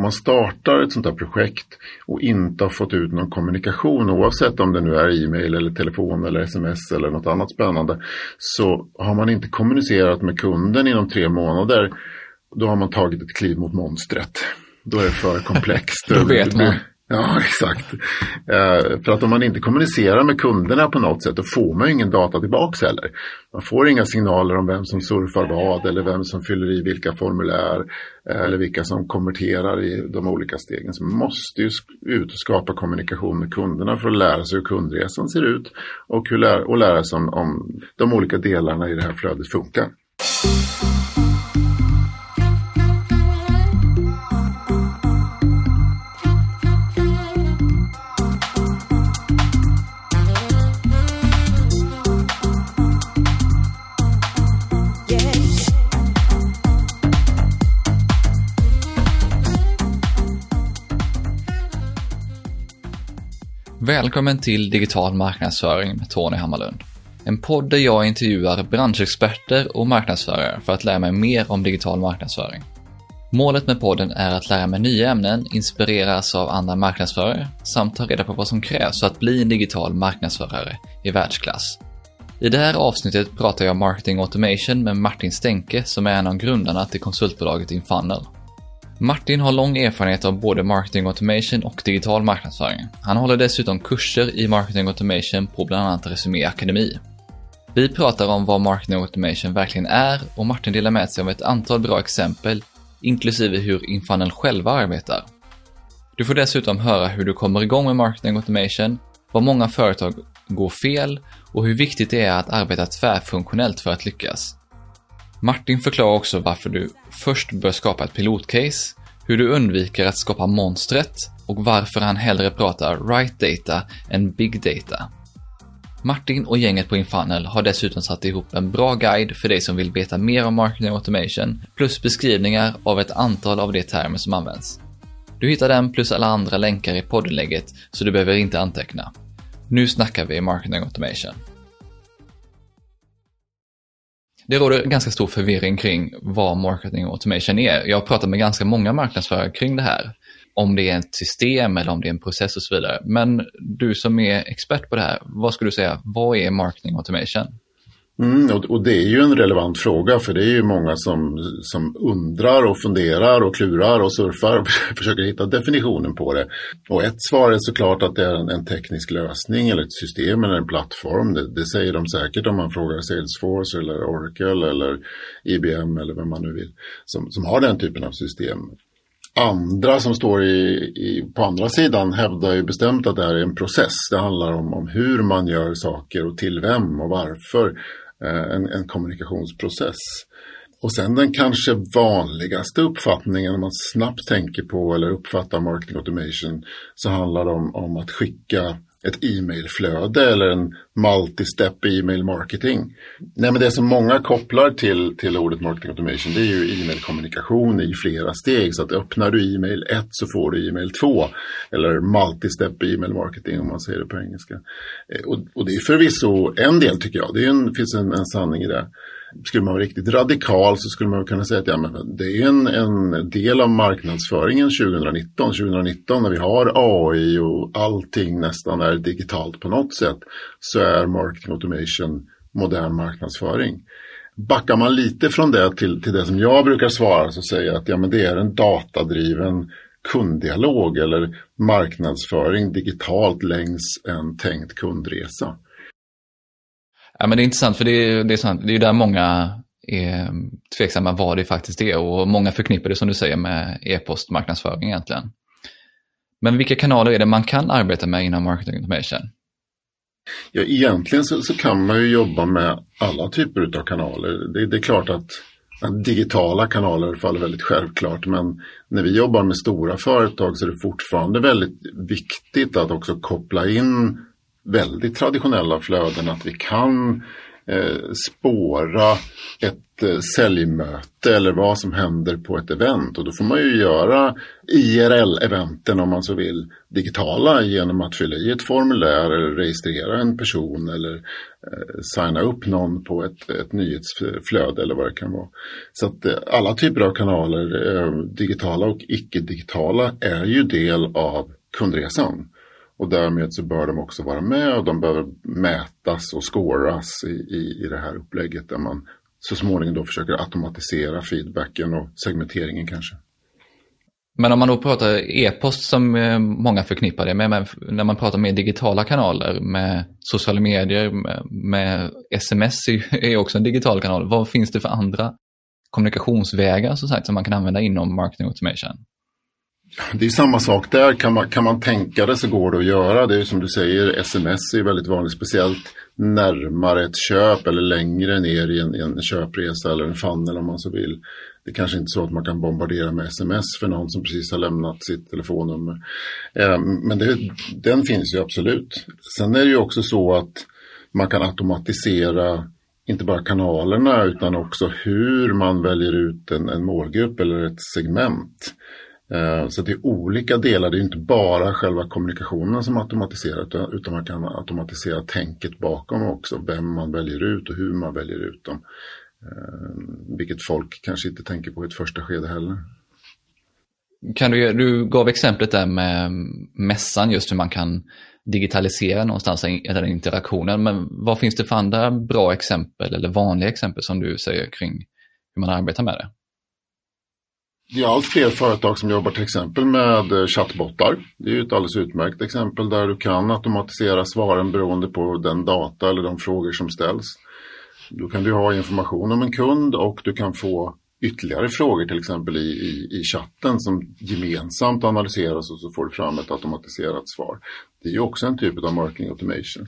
om man startar ett sånt här projekt och inte har fått ut någon kommunikation oavsett om det nu är e-mail eller telefon eller sms eller något annat spännande så har man inte kommunicerat med kunden inom tre månader då har man tagit ett kliv mot monstret. Då är det för komplext. då vet man. Ja, exakt. Eh, för att om man inte kommunicerar med kunderna på något sätt då får man ju ingen data tillbaks heller. Man får inga signaler om vem som surfar vad eller vem som fyller i vilka formulär eh, eller vilka som konverterar i de olika stegen. Så man måste ju ut och skapa kommunikation med kunderna för att lära sig hur kundresan ser ut och, hur lä och lära sig om, om de olika delarna i det här flödet funkar. Välkommen till Digital marknadsföring med Tony Hammarlund. En podd där jag intervjuar branschexperter och marknadsförare för att lära mig mer om digital marknadsföring. Målet med podden är att lära mig nya ämnen, inspireras av andra marknadsförare samt ta reda på vad som krävs för att bli en digital marknadsförare i världsklass. I det här avsnittet pratar jag marketing automation med Martin Stenke som är en av grundarna till konsultbolaget Infunnel. Martin har lång erfarenhet av både marketing automation och digital marknadsföring. Han håller dessutom kurser i marketing automation på bland annat Resumé Akademi. Vi pratar om vad marketing automation verkligen är och Martin delar med sig av ett antal bra exempel, inklusive hur Infunnel själva arbetar. Du får dessutom höra hur du kommer igång med marketing automation, vad många företag går fel och hur viktigt det är att arbeta tvärfunktionellt för att lyckas. Martin förklarar också varför du först bör skapa ett pilotcase, hur du undviker att skapa monstret och varför han hellre pratar right data än big data. Martin och gänget på Infunnel har dessutom satt ihop en bra guide för dig som vill veta mer om marketing automation plus beskrivningar av ett antal av de termer som används. Du hittar den plus alla andra länkar i poddinlägget så du behöver inte anteckna. Nu snackar vi marketing automation. Det råder ganska stor förvirring kring vad marketing automation är. Jag har pratat med ganska många marknadsförare kring det här. Om det är ett system eller om det är en process och så vidare. Men du som är expert på det här, vad skulle du säga, vad är marketing automation? Mm, och, och, det är ju en relevant fråga för det är ju många som, som undrar och funderar och klurar och surfar och försöker hitta definitionen på det. Och ett svar är såklart att det är en, en teknisk lösning eller ett system eller en plattform. Det, det, säger de säkert om man frågar Salesforce eller Oracle eller IBM eller vem man nu vill som, som har den typen av system. Andra som står i, i, på andra sidan hävdar ju bestämt att det här är en process. Det handlar om, om hur man gör saker och till vem och varför. Eh, en, en kommunikationsprocess. Och sen den kanske vanligaste uppfattningen om man snabbt tänker på eller uppfattar marketing automation så handlar det om, om att skicka ett e-mailflöde eller en multi-step e-mail marketing. Nej, men det som många kopplar till, till ordet marketing automation det är ju e-mailkommunikation i flera steg. Så att öppnar du e-mail 1 så får du e-mail 2. Eller multi-step e-mail marketing om man säger det på engelska. Eh, och, och det är förvisso en del tycker jag. Det en, finns en, en sanning i det skulle man vara riktigt radikal så skulle man kunna säga att ja, men det är en, en del av marknadsföringen 2019. 2019 när vi har AI och allting nästan är digitalt på något sätt så är marketing automation modern marknadsföring. Backar man lite från det till, till det som jag brukar svara så säger jag att ja, men det är en datadriven kunddialog eller marknadsföring digitalt längs en tänkt kundresa. Ja, men det är intressant för det är, det är, sant, det är där många är tveksamma vad det faktiskt är och många förknippar det som du säger med e-postmarknadsföring egentligen. Men vilka kanaler är det man kan arbeta med inom marketing automation? Ja, egentligen så, så kan man ju jobba med alla typer av kanaler. Det, det är klart att, att digitala kanaler faller väldigt självklart men när vi jobbar med stora företag så är det fortfarande väldigt viktigt att också koppla in väldigt traditionella flöden att vi kan eh, spåra ett eh, säljmöte eller vad som händer på ett event. Och då får man ju göra IRL-eventen om man så vill digitala genom att fylla i ett formulär eller registrera en person eller eh, signa upp någon på ett, ett nyhetsflöde eller vad det kan vara. Så att eh, alla typer av kanaler, eh, digitala och icke-digitala, är ju del av kundresan. Och därmed så bör de också vara med och de behöver mätas och skåras i, i, i det här upplägget där man så småningom då försöker automatisera feedbacken och segmenteringen kanske. Men om man då pratar e-post som eh, många förknippar det med, när man pratar med digitala kanaler, med sociala medier, med, med sms är också en digital kanal. Vad finns det för andra kommunikationsvägar så sagt, som man kan använda inom marketing automation? Det är samma sak där. Kan man, kan man tänka det så går det att göra. Det är som du säger, sms är väldigt vanligt, speciellt närmare ett köp eller längre ner i en, en köpresa eller en funnel om man så vill. Det är kanske inte så att man kan bombardera med sms för någon som precis har lämnat sitt telefonnummer. Eh, men det, den finns ju absolut. Sen är det ju också så att man kan automatisera inte bara kanalerna utan också hur man väljer ut en, en målgrupp eller ett segment. Eh, så det är olika delar, det är inte bara själva kommunikationen som automatiserar utan man kan automatisera tänket bakom också, vem man väljer ut och hur man väljer ut dem. Eh, vilket folk kanske inte tänker på i ett första skede heller. Kan du, du gav exemplet där med mässan, just hur man kan digitalisera någonstans den interaktionen. Men vad finns det för andra bra exempel eller vanliga exempel som du säger kring hur man arbetar med det? Det är allt fler företag som jobbar till exempel med eh, chattbottar. Det är ju ett alldeles utmärkt exempel där du kan automatisera svaren beroende på den data eller de frågor som ställs. Då kan du ha information om en kund och du kan få ytterligare frågor till exempel i, i, i chatten som gemensamt analyseras och så får du fram ett automatiserat svar. Det är ju också en typ av marketing automation.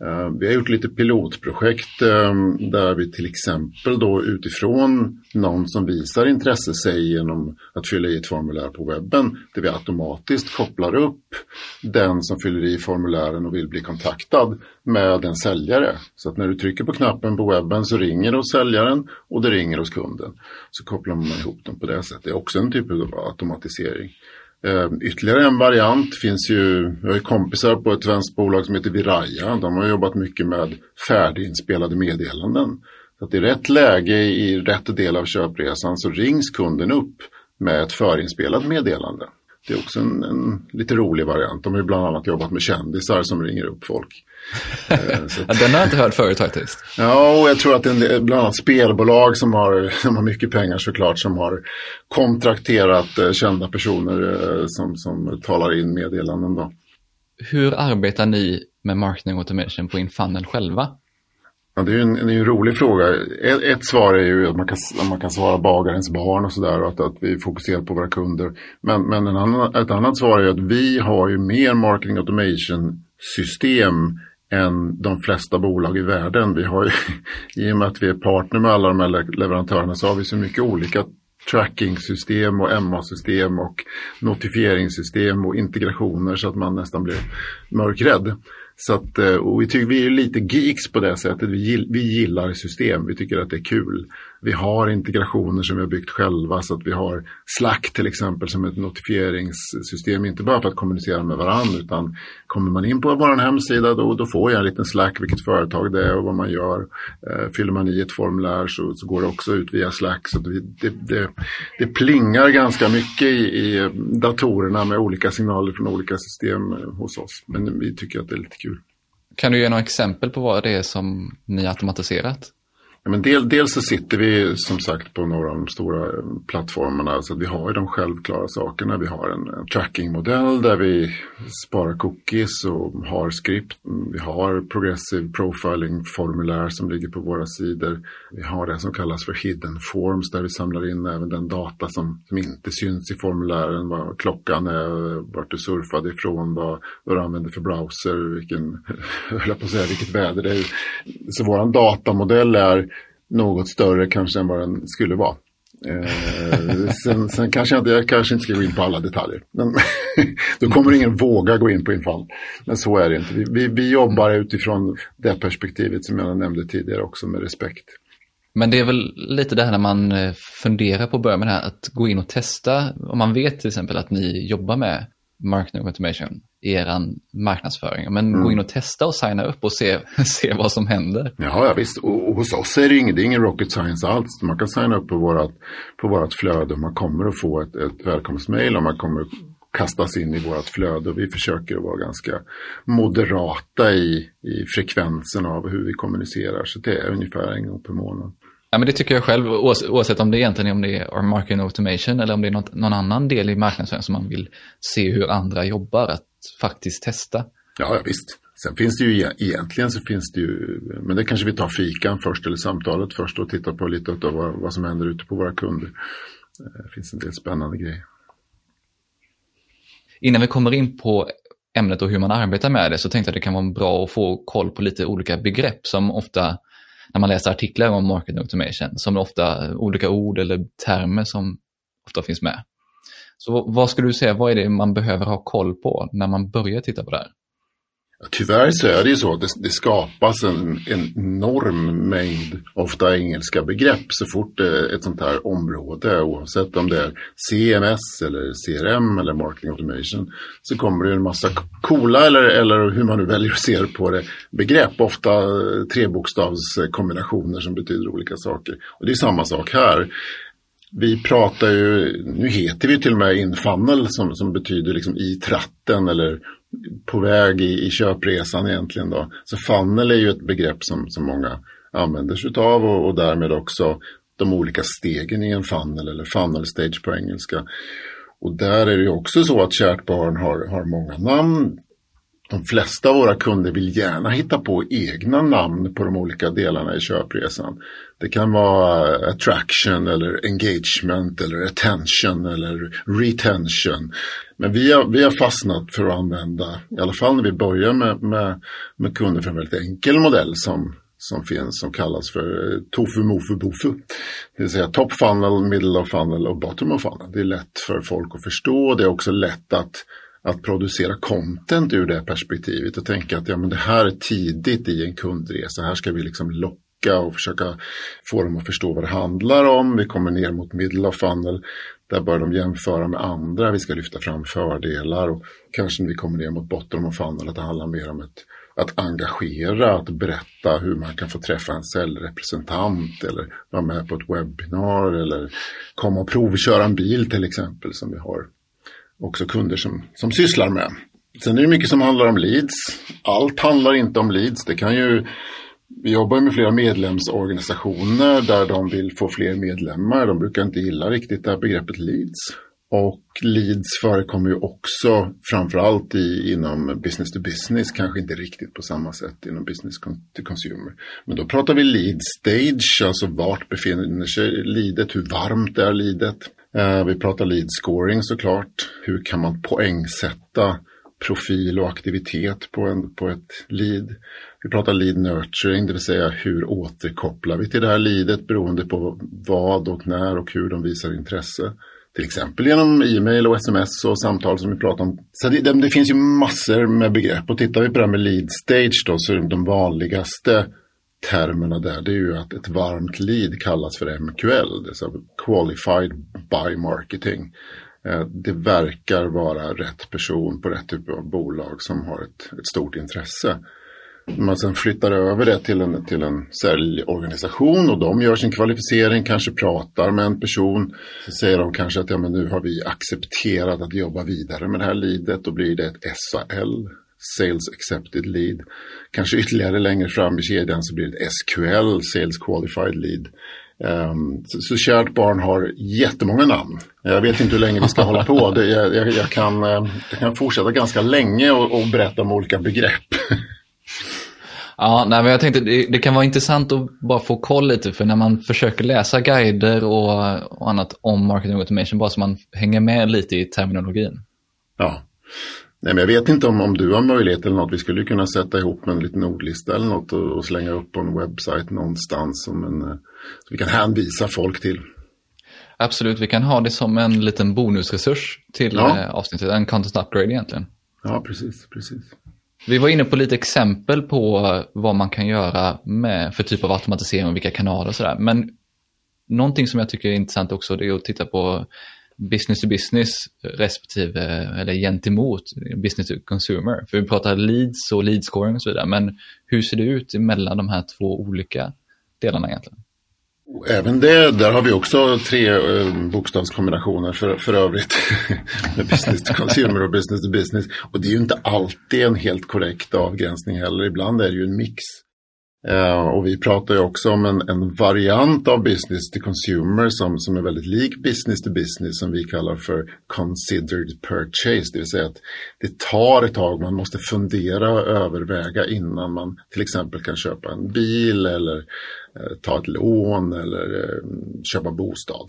Eh, vi har gjort lite pilotprojekt ehm, där vi till exempel då utifrån någon som visar intresse sig genom att fylla i ett formulär på webben där vi automatiskt kopplar upp den som fyller i formulären och vill bli kontaktad med en säljare. Så att när du trycker på knappen på webben så ringer det hos säljaren och det ringer hos kunden. Så kopplar man ihop dem på det sättet. Det är också en typ av automatisering. Ehm, ytterligare en variant finns ju, jag har kompisar på ett svenskt bolag som heter Viraya. De har jobbat mycket med färdiginspelade meddelanden. Så att i rätt läge i rätt del av köpresan så rings kunden upp med ett förinspelat meddelande. Det är också en, en lite rolig variant. De har ju bland annat jobbat med kändisar som ringer upp folk. Eh, att... Den har jag inte hört förut faktiskt. Ja, och jag tror att det är bland annat spelbolag som har, som har mycket pengar såklart som har kontrakterat eh, kända personer eh, som, som talar in meddelanden. Då. Hur arbetar ni med marketing automation på Infunnel själva? Ja, det är ju en, är en rolig fråga. Ett, ett, svar är ju att man kan, man kan svara bagarens barn och sådär och att, att vi fokuserar på våra kunder. Men, men en annan, ett annat svar är att vi har ju mer marketing automation system än de flesta bolag i världen. Vi har ju, I och med att vi är partner med alla de här leverantörerna så har vi så mycket olika tracking-system och MA-system och notifieringssystem och integrationer så att man nästan blir mörkrädd. Så att, eh, och vi, tycker, vi är lite geeks på det sättet. Vi, vi gillar system, vi tycker att det är kul. Vi har integrationer som vi har byggt själva så att vi har Slack till exempel som ett notifieringssystem. Inte bara för att kommunicera med varandra utan kommer man in på vår hemsida då, då får jag en liten Slack vilket företag det är och vad man gör. Eh, fyller man i ett formulär så, så går det också ut via Slack. Så det, det, det, det plingar ganska mycket i, i datorerna med olika signaler från olika system eh, hos oss. Men vi tycker att det är lite kul. Kan du ge några exempel på vad det är som ni automatiserat? Men del, dels så sitter vi som sagt på några av de stora plattformarna så vi har ju de självklara sakerna. Vi har en, en trackingmodell där vi sparar cookies och har skript. Vi har progressive profiling-formulär som ligger på våra sidor. Vi har det som kallas för hidden forms där vi samlar in även den data som, som inte syns i formulären. Vad klockan är, vart du surfade ifrån, vad, vad du använder för browser, vilken, höll på att säga, vilket väder det är. Så vår datamodell är något större kanske än vad den skulle vara. Eh, sen, sen kanske jag, jag kanske inte ska gå in på alla detaljer. Men då kommer ingen våga gå in på infall. Men så är det inte. Vi, vi, vi jobbar utifrån det perspektivet som jag nämnde tidigare också med respekt. Men det är väl lite det här när man eh, funderar på att börja med det här, att gå in och testa. Om man vet till exempel att ni jobbar med marketing automation er marknadsföring. Men mm. gå in och testa och signa upp och se, se vad som händer. Ja, ja visst. Och, och hos oss är det, ingen, det är ingen rocket science alls. Man kan signa upp på vårt, på vårt flöde och man kommer att få ett, ett välkomstmail och man kommer att kastas in i vårt flöde. Och vi försöker att vara ganska moderata i, i frekvensen av hur vi kommunicerar. Så det är ungefär en gång per månad. Ja, men det tycker jag själv, oavsett om det egentligen om det är marketing automation eller om det är något, någon annan del i marknadsföring som man vill se hur andra jobbar, att faktiskt testa. Ja, ja visst. Sen finns det ju e-, egentligen så finns det ju, men det kanske vi tar fikan först eller samtalet först och tittar på lite av vad, vad som händer ute på våra kunder. Eh, det finns en del spännande grejer. Innan vi kommer in på ämnet och hur man arbetar med det så tänkte jag att det kan vara bra att få koll på lite olika begrepp som ofta när man läser artiklar om marketing automation, som ofta olika ord eller termer som ofta finns med. Så vad skulle du säga, vad är det man behöver ha koll på när man börjar titta på det här? Tyvärr så är det ju så att det, det skapas en, en enorm mängd, ofta engelska begrepp så fort eh, ett sånt här område, oavsett om det är CMS eller CRM eller Marketing Automation, så kommer det en massa coola eller, eller hur man nu väljer att se på det, begrepp, ofta eh, trebokstavskombinationer som betyder olika saker. Och det är samma sak här. Vi pratar ju, nu heter vi till och med infunnel som, som betyder liksom i tratten eller på väg i, i köpresan egentligen då. Så funnel är ju ett begrepp som, som många använder sig av och, och därmed också de olika stegen i en funnel eller funnel stage på engelska. Och där är det ju också så att kärt barn har, har många namn de flesta av våra kunder vill gärna hitta på egna namn på de olika delarna i köpresan. Det kan vara eh, attraction eller engagement eller attention eller retention. Men vi har, vi har fastnat för att använda, i alla fall när vi börjar med, med, med kunder för en väldigt enkel modell som, som finns som kallas för eh, tofu, mofu, bofu. Det vill säga top funnel, middle of funnel och bottom of funnel. Det är lätt för folk att förstå. Det är också lätt att att producera content ur det perspektivet och tänka att ja, men det här är tidigt i en kundresa. Här ska vi liksom locka och försöka få dem att förstå vad det handlar om. Vi kommer ner mot middle of funnel. Där bör de jämföra med andra. Vi ska lyfta fram fördelar och kanske när vi kommer ner mot bottom of funnel att det handlar mer om ett att engagera, att berätta hur man kan få träffa en säljrepresentant eller vara med på ett webbinar eller komma och provköra en bil till exempel som vi har också kunder som, som sysslar med. Sen är det mycket som handlar om leads. Allt handlar inte om leads. Det kan ju, vi jobbar med flera medlemsorganisationer där de vill få fler medlemmar. De brukar inte gilla riktigt det här begreppet leads. Och leads förekommer ju också framförallt i, inom business to business, kanske inte riktigt på samma sätt inom business to consumer. Men då pratar vi lead stage, alltså vart befinner sig leadet, hur varmt är leadet. Eh, vi pratar lead scoring såklart. Hur kan man poängsätta profil och aktivitet på, en, på ett lead. Vi pratar lead nurturing, det vill säga hur återkopplar vi till det här leadet beroende på vad och när och hur de visar intresse. Till exempel genom e-mail och sms och samtal som vi pratar om. Så det, det, det finns ju massor med begrepp och tittar vi på det här med lead stage då så är de vanligaste termerna där det är ju att ett varmt lead kallas för MQL, det är Qualified by Marketing. Eh, det verkar vara rätt person på rätt typ av bolag som har ett, ett stort intresse. När man sen flyttar över det till en, till en säljorganisation och de gör sin kvalificering, kanske pratar med en person. Så säger de kanske att ja, men nu har vi accepterat att jobba vidare med det här leadet. Då blir det ett SAL, Sales Accepted Lead. Kanske ytterligare längre fram i kedjan så blir det ett SQL, Sales Qualified Lead. Um, så, så kärt barn har jättemånga namn. Jag vet inte hur länge vi ska hålla på. Det, jag, jag, jag, kan, ehm, jag kan fortsätta ganska länge och, och berätta om olika begrepp. Ja, nej, men jag tänkte det, det, kan vara intressant att bara få koll lite för när man försöker läsa guider och, och annat om marketing automation bara så man hänger med lite i terminologin. Ja, Nej, men jag vet inte om, om du har möjlighet eller något. Vi skulle kunna sätta ihop en liten ordlista eller något och, och slänga upp på en webbsajt någonstans som en, eh, så vi kan hänvisa folk till. Absolut, vi kan ha det som en liten bonusresurs till Ja. eh, avsnittet, en content upgrade egentligen. Ja, precis, precis. Vi var inne på lite exempel på vad man kan göra med för typ av automatisering och vilka kanaler och sådär. Men någonting som jag tycker är intressant också det är att titta på business to business respektive, eller gentemot business to consumer. För vi pratar leads och lead scoring och så vidare. Men hur ser det ut mellan de här två olika delarna egentligen? Även det, där har vi också tre eh, bokstavskombinationer för, för övrigt. med business to consumer och business to business. Och det är ju inte alltid en helt korrekt avgränsning heller. Ibland är det ju en mix. Eh, och vi pratar ju också om en, en variant av business to consumer som, som är väldigt lik business to business som vi kallar för considered purchase. Det vill säga att det tar ett tag, man måste fundera och överväga innan man till exempel kan köpa en bil eller eh, ta ett lån eller eh, köpa bostad.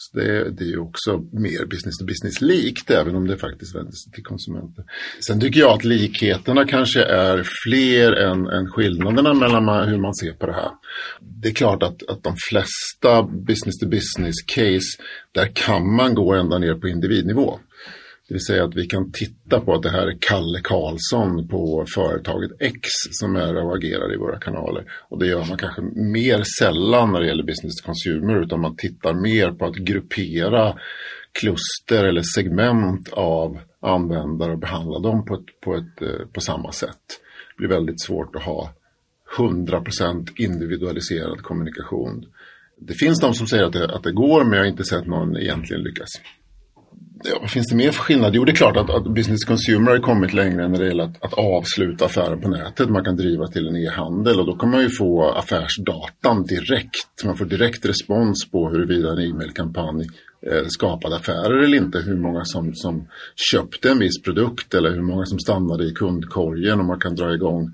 Så det, det är ju också mer business to business likt, även om det faktiskt vänder sig till konsumenter. Sen tycker jag att likheterna kanske är fler än, än skillnaderna mellan man, hur man ser på det här. Det är klart att, att de flesta business to business case, där kan man gå ända ner på individnivå. Det vill säga att vi kan titta på att det här är Kalle Karlsson på företaget X som är och agerar i våra kanaler. Och det gör man kanske mer sällan när det gäller business to consumer utan man tittar mer på att gruppera kluster eller segment av användare och behandla dem på, ett, på, ett, eh, på samma sätt. Det blir väldigt svårt att ha 100% individualiserad kommunikation. Det finns de som säger att det, att det går men jag har inte sett någon egentligen lyckas. Ja, vad finns det mer för skillnad? Jo, det är klart att, att business consumer har kommit längre när det gäller att, att avsluta affären på nätet. Man kan driva till en e-handel och då kan man ju få affärsdatan direkt. Man får direkt respons på huruvida en e-mailkampanj eh, skapade affärer eller inte. Hur många som, som köpte en viss produkt eller hur många som stannade i kundkorgen och man kan dra igång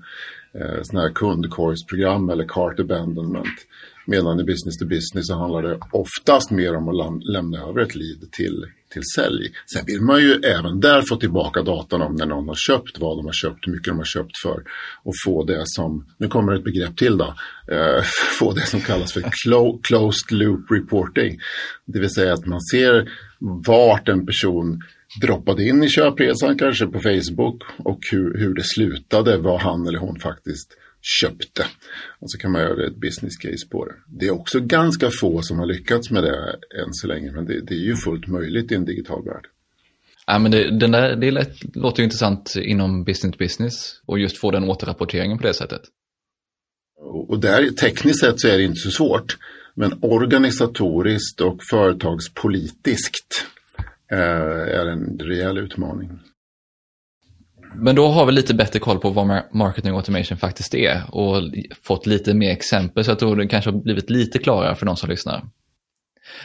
eh, sådana här kundkorgsprogram eller cart abandonment. Medan i business to business så handlar det oftast mer om att lämna över ett lead till, till sälj. Sen vill man ju även där få tillbaka datan om när någon har köpt, vad de har köpt, hur mycket de har köpt för. Och få det som, nu kommer ett begrepp till då, eh, få det som kallas för clo- closed loop reporting. Det vill säga att man ser vart en person droppade in i köpresan kanske på Facebook och hur, hur det slutade, vad han eller hon faktiskt köpte. Och så kan man göra ett business case på det. Det är också ganska få som har lyckats med det än så länge, men det, det är ju fullt möjligt i en digital värld. Ja, men det, den där, det lät, låter ju intressant inom business to business och just få den återrapporteringen på det sättet. Och och där, tekniskt sett så är det inte så svårt, men organisatoriskt och företagspolitiskt eh, är en rejäl utmaning. Men då har vi lite bättre koll på vad marketing automation faktiskt är och fått lite mer exempel så jag tror det kanske har blivit lite klarare för de som lyssnar.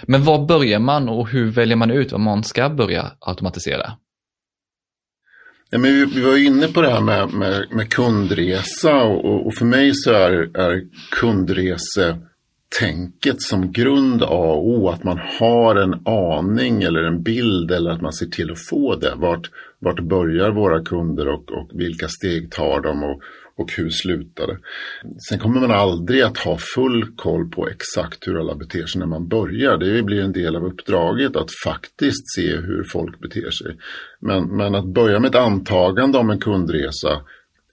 Men var börjar man och hur väljer man ut vad man ska börja automatisera? Ja, men vi, vi var ju inne på det här med, med, med kundresa och, och för mig så är, är tänket som grund A och O att man har en aning eller en bild eller att man ser till att få det. Vart, vart börjar våra kunder och, och vilka steg tar de och, och hur slutar det? Sen kommer man aldrig att ha full koll på exakt hur alla beter sig när man börjar. Det blir en del av uppdraget att faktiskt se hur folk beter sig. Men, men att börja med ett antagande om en kundresa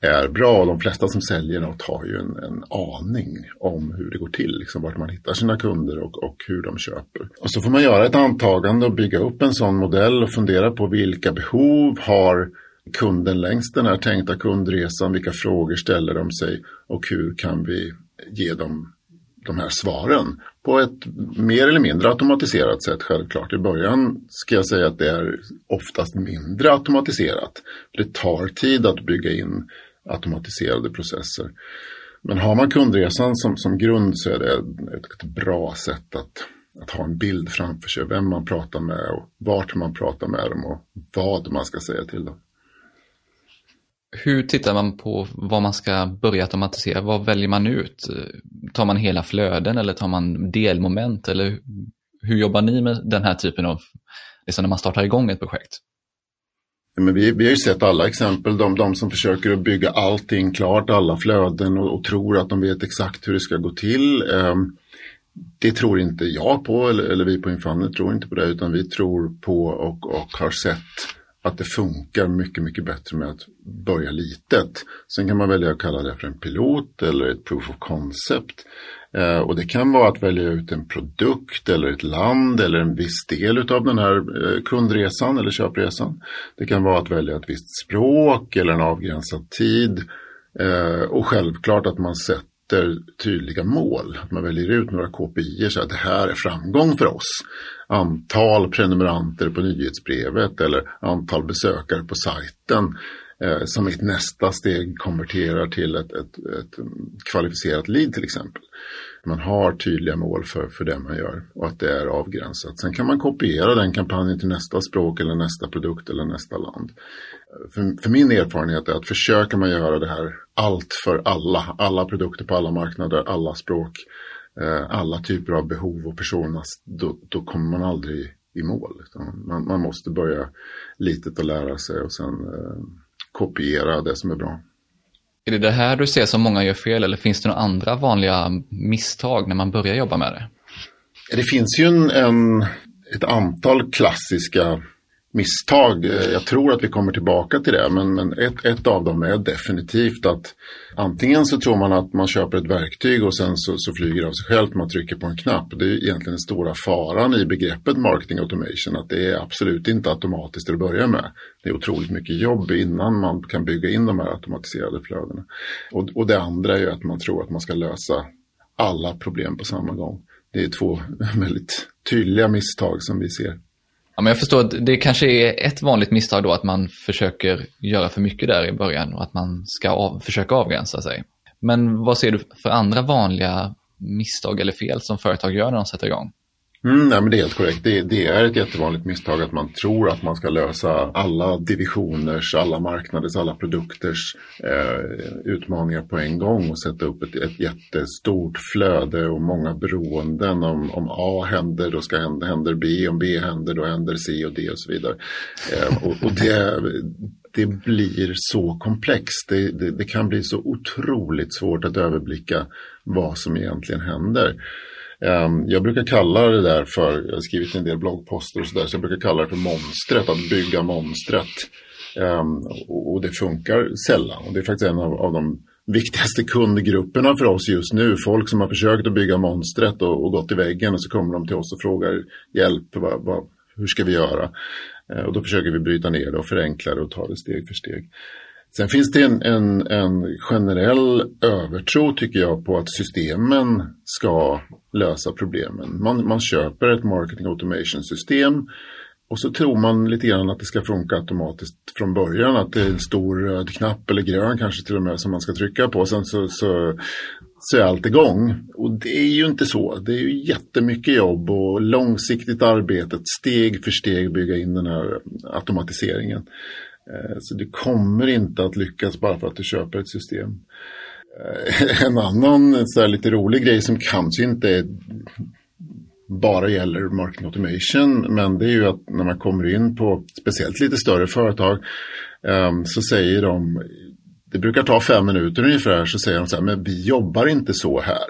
är bra. De flesta som säljer något har ju en, en aning om hur det går till, liksom vart man hittar sina kunder och, och hur de köper. Och så får man göra ett antagande och bygga upp en sån modell och fundera på vilka behov har kunden längs den här tänkta kundresan, vilka frågor ställer de sig och hur kan vi ge dem de här svaren på ett mer eller mindre automatiserat sätt självklart. I början ska jag säga att det är oftast mindre automatiserat. Det tar tid att bygga in automatiserade processer. Men har man kundresan som, som grund så är det ett, ett bra sätt att, att ha en bild framför sig, vem man pratar med och vart man pratar med dem och vad man ska säga till dem. Hur tittar man på vad man ska börja automatisera? Vad väljer man ut? Tar man hela flöden eller tar man delmoment? Eller hur jobbar ni med den här typen av, liksom när man startar igång ett projekt? Men vi, vi har ju sett alla exempel, de, de som försöker att bygga allting klart, alla flöden och, och tror att de vet exakt hur det ska gå till. Um, det tror inte jag på, eller, eller vi på Infannet tror inte på det, utan vi tror på och, och har sett att det funkar mycket, mycket bättre med att börja litet. Sen kan man välja att kalla det för en pilot eller ett proof of concept. Eh, och det kan vara att välja ut en produkt eller ett land eller en viss del av den här eh, kundresan eller köpresan. Det kan vara att välja ett visst språk eller en avgränsad tid. Eh, och självklart att man sätter tydliga mål. Att man väljer ut några KPI så att det här är framgång för oss. Antal prenumeranter på nyhetsbrevet eller antal besökare på sajten Eh, som i ett nästa steg konverterar till ett, ett, ett, kvalificerat lead till exempel. Man har tydliga mål för, för det man gör och att det är avgränsat. Sen kan man kopiera den kampanjen till nästa språk eller nästa produkt eller nästa land. För, för min erfarenhet är att försöker man göra det här allt för alla, alla produkter på alla marknader, alla språk, eh, alla typer av behov och personas, då, då kommer man aldrig i mål. Man, man, måste börja litet och lära sig och sen eh, kopiera det som är bra. Är det det här du ser som många gör fel eller finns det några andra vanliga misstag när man börjar jobba med det? Det finns ju en, en ett antal klassiska misstag. Eh, jag tror att vi kommer tillbaka till det, men, men ett, ett av dem är definitivt att antingen så tror man att man köper ett verktyg och sen så, så flyger det av sig självt, man trycker på en knapp. Det är egentligen den stora faran i begreppet marketing automation, att det är absolut inte automatiskt till att börja med. Det är otroligt mycket jobb innan man kan bygga in de här automatiserade flödena. Och, och det andra är ju att man tror att man ska lösa alla problem på samma gång. Det är två väldigt tydliga misstag som vi ser. Ja, men jag förstår att det kanske är ett vanligt misstag då att man försöker göra för mycket där i början och att man ska av, försöka avgränsa sig. Men vad ser du för andra vanliga misstag eller fel som företag gör när de sätter igång? Mm, nej, men det är helt korrekt. Det, det, är ett jättevanligt misstag att man tror att man ska lösa alla divisioners, alla marknaders, alla produkters eh, utmaningar på en gång och sätta upp ett, ett jättestort flöde och många beroenden. Om, om A händer, då ska händer händer B. Om B händer, då händer C och D och så vidare. Eh, och, och det, det blir så komplext. Det, det, det kan bli så otroligt svårt att överblicka vad som egentligen händer. Ehm, jag brukar kalla det där för, jag har skrivit en del bloggposter och sådär, så jag brukar kalla det för monstret, att bygga monstret. Ehm, och det funkar sällan. Och det är faktiskt en av, de viktigaste kundgrupperna för oss just nu. Folk som har försökt att bygga monstret och, och gått i väggen och så kommer de till oss och frågar hjälp, vad, vad, hur ska vi göra? Ehm, och då försöker vi bryta ner det och förenkla det och ta det steg för steg. Sen finns det en, en, en, generell övertro tycker jag på att systemen ska lösa problemen. Man, man köper ett marketing automation system och så tror man lite grann att det ska funka automatiskt från början. Att det är en stor röd knapp eller grön kanske till och med som man ska trycka på. Sen så, så, så är allt igång. Och det är ju inte så. Det är ju jättemycket jobb och långsiktigt arbete. Steg för steg bygga in den här automatiseringen. Eh, så du kommer inte att lyckas bara för att du köper ett system. Eh, en annan så lite rolig grej som kanske inte bara gäller marketing automation, men det är ju att när man kommer in på speciellt lite större företag ehm, så säger de, det brukar ta fem minuter ungefär, så säger de så här, men vi jobbar inte så här.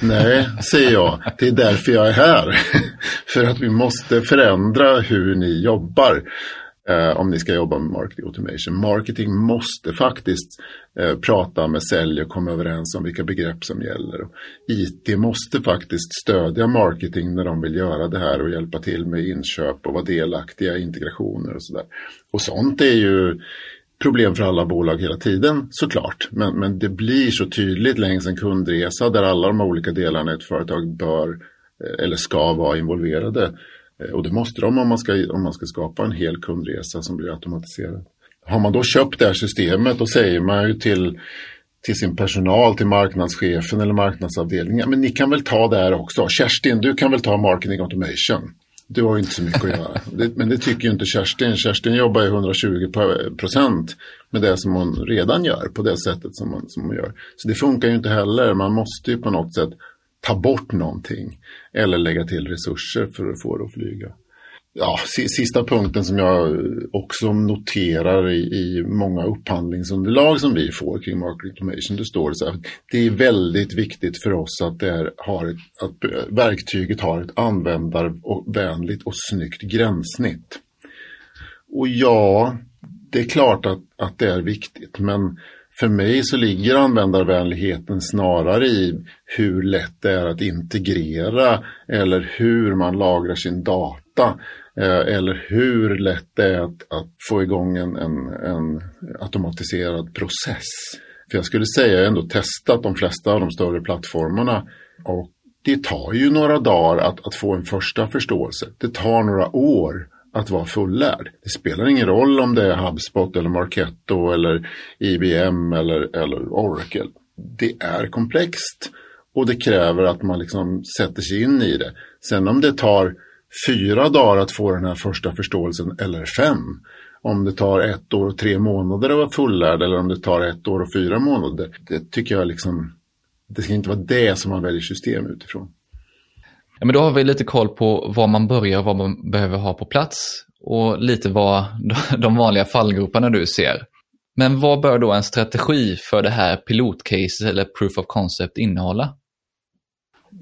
Nej, säger jag, det är därför jag är här. För att vi måste förändra hur ni jobbar eh, om ni ska jobba med marketing automation. Marketing måste faktiskt eh, prata med sälj och komma överens om vilka begrepp som gäller. Och IT måste faktiskt stödja marketing när de vill göra det här och hjälpa till med inköp och vara delaktiga i integrationer och sådär. Och sånt är ju problem för alla bolag hela tiden såklart. Men, men det blir så tydligt längs en kundresa där alla de olika delarna i ett företag bör eh, eller ska vara involverade. Eh, och det måste de om man, ska, om man ska skapa en hel kundresa som blir automatiserad. Har man då köpt det här systemet då säger man ju till, till sin personal, till marknadschefen eller marknadsavdelningen, men ni kan väl ta det här också. Kerstin, du kan väl ta marketing automation. Du har ju inte så mycket att göra. men det tycker ju inte Kerstin. Kerstin jobbar ju 120 procent med det som hon redan gör på det sättet som hon, som hon gör. Så det funkar ju inte heller. Man måste ju på något sätt ta bort någonting eller lägga till resurser för att få det att flyga. Ja, sista punkten som jag också noterar i, i många upphandlingsunderlag som vi får kring market automation, det står det så här, det är väldigt viktigt för oss att, det är, har ett, att verktyget har ett användarvänligt och snyggt gränssnitt. Och ja, det är klart att, att det är viktigt, men för mig så ligger användarvänligheten snarare i hur lätt det är att integrera eller hur man lagrar sin data eh, eller hur lätt det är att, att få igång en, en, en, automatiserad process. För jag skulle säga att jag ändå testat de flesta av de större plattformarna och det tar ju några dagar att, att få en första förståelse. Det tar några år att vara fullärd. Det spelar ingen roll om det är HubSpot eller Marketo eller IBM eller, eller Oracle. Det är komplext och det kräver att man liksom sätter sig in i det. Sen om det tar fyra dagar att få den här första förståelsen eller fem. Om det tar ett år och tre månader att vara fullärd eller om det tar ett år och fyra månader. Det tycker jag liksom, det ska inte vara det som man väljer system utifrån. Ja, men då har vi lite koll på var man börjar och vad man behöver ha på plats och lite vad de vanliga fallgroparna du ser. Men vad bör då en strategi för det här pilotcaset eller proof of concept innehålla?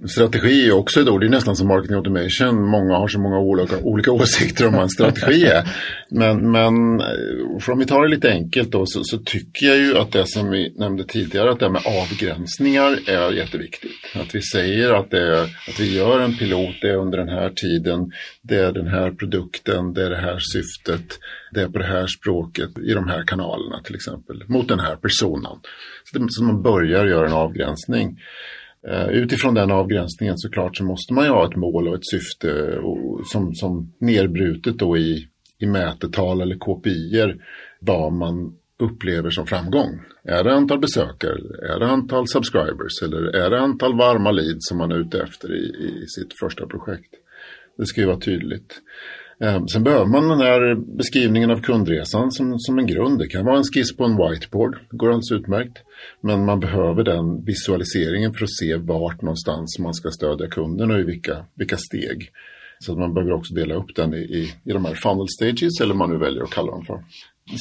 Strategi är också ett ord, det är nästan som marketing automation. Många har så många olika, olika åsikter om vad en strategi är. Men, men eh, för om vi tar det lite enkelt då så, så, tycker jag ju att det som vi nämnde tidigare, att det här med avgränsningar är jätteviktigt. Att vi säger att, det är, att vi gör en pilot, det är under den här tiden, det är den här produkten, det är det här syftet, det är på det här språket, i de här kanalerna till exempel, mot den här personen. Så, det, så man börjar göra en avgränsning. Eh, utifrån den avgränsningen såklart så måste man ju ha ett mål och ett syfte och, som, som nerbrutet då i, i mätetal eller KPI vad man upplever som framgång. Är det antal besökare, är det antal subscribers eller är det antal varma leads som man är ute efter i, i sitt första projekt? Det ska ju vara tydligt. Ehm, sen behöver man den här beskrivningen av kundresan som, som en grund. Det kan vara en skiss på en whiteboard, det går alldeles utmärkt. Men man behöver den visualiseringen för att se vart någonstans man ska stödja kunden och i vilka, vilka steg. Så att man behöver också dela upp den i, i, i de här funnel stages eller vad man nu väljer att kalla dem för.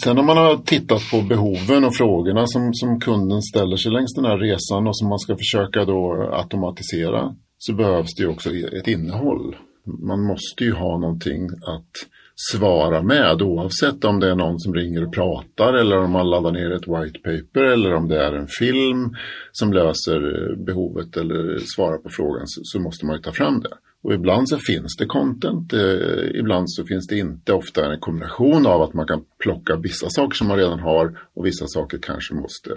Sen när man har tittat på behoven och frågorna som, som kunden ställer sig längs den här resan och som man ska försöka då automatisera så behövs det ju också ett innehåll man måste ju ha någonting att svara med oavsett om det är någon som ringer och pratar eller om man laddar ner ett white paper eller om det är en film som löser eh, behovet eller svarar på frågan så, så måste man ju ta fram det. Och ibland så finns det content, eh, ibland så finns det inte. Ofta en kombination av att man kan plocka vissa saker som man redan har och vissa saker kanske måste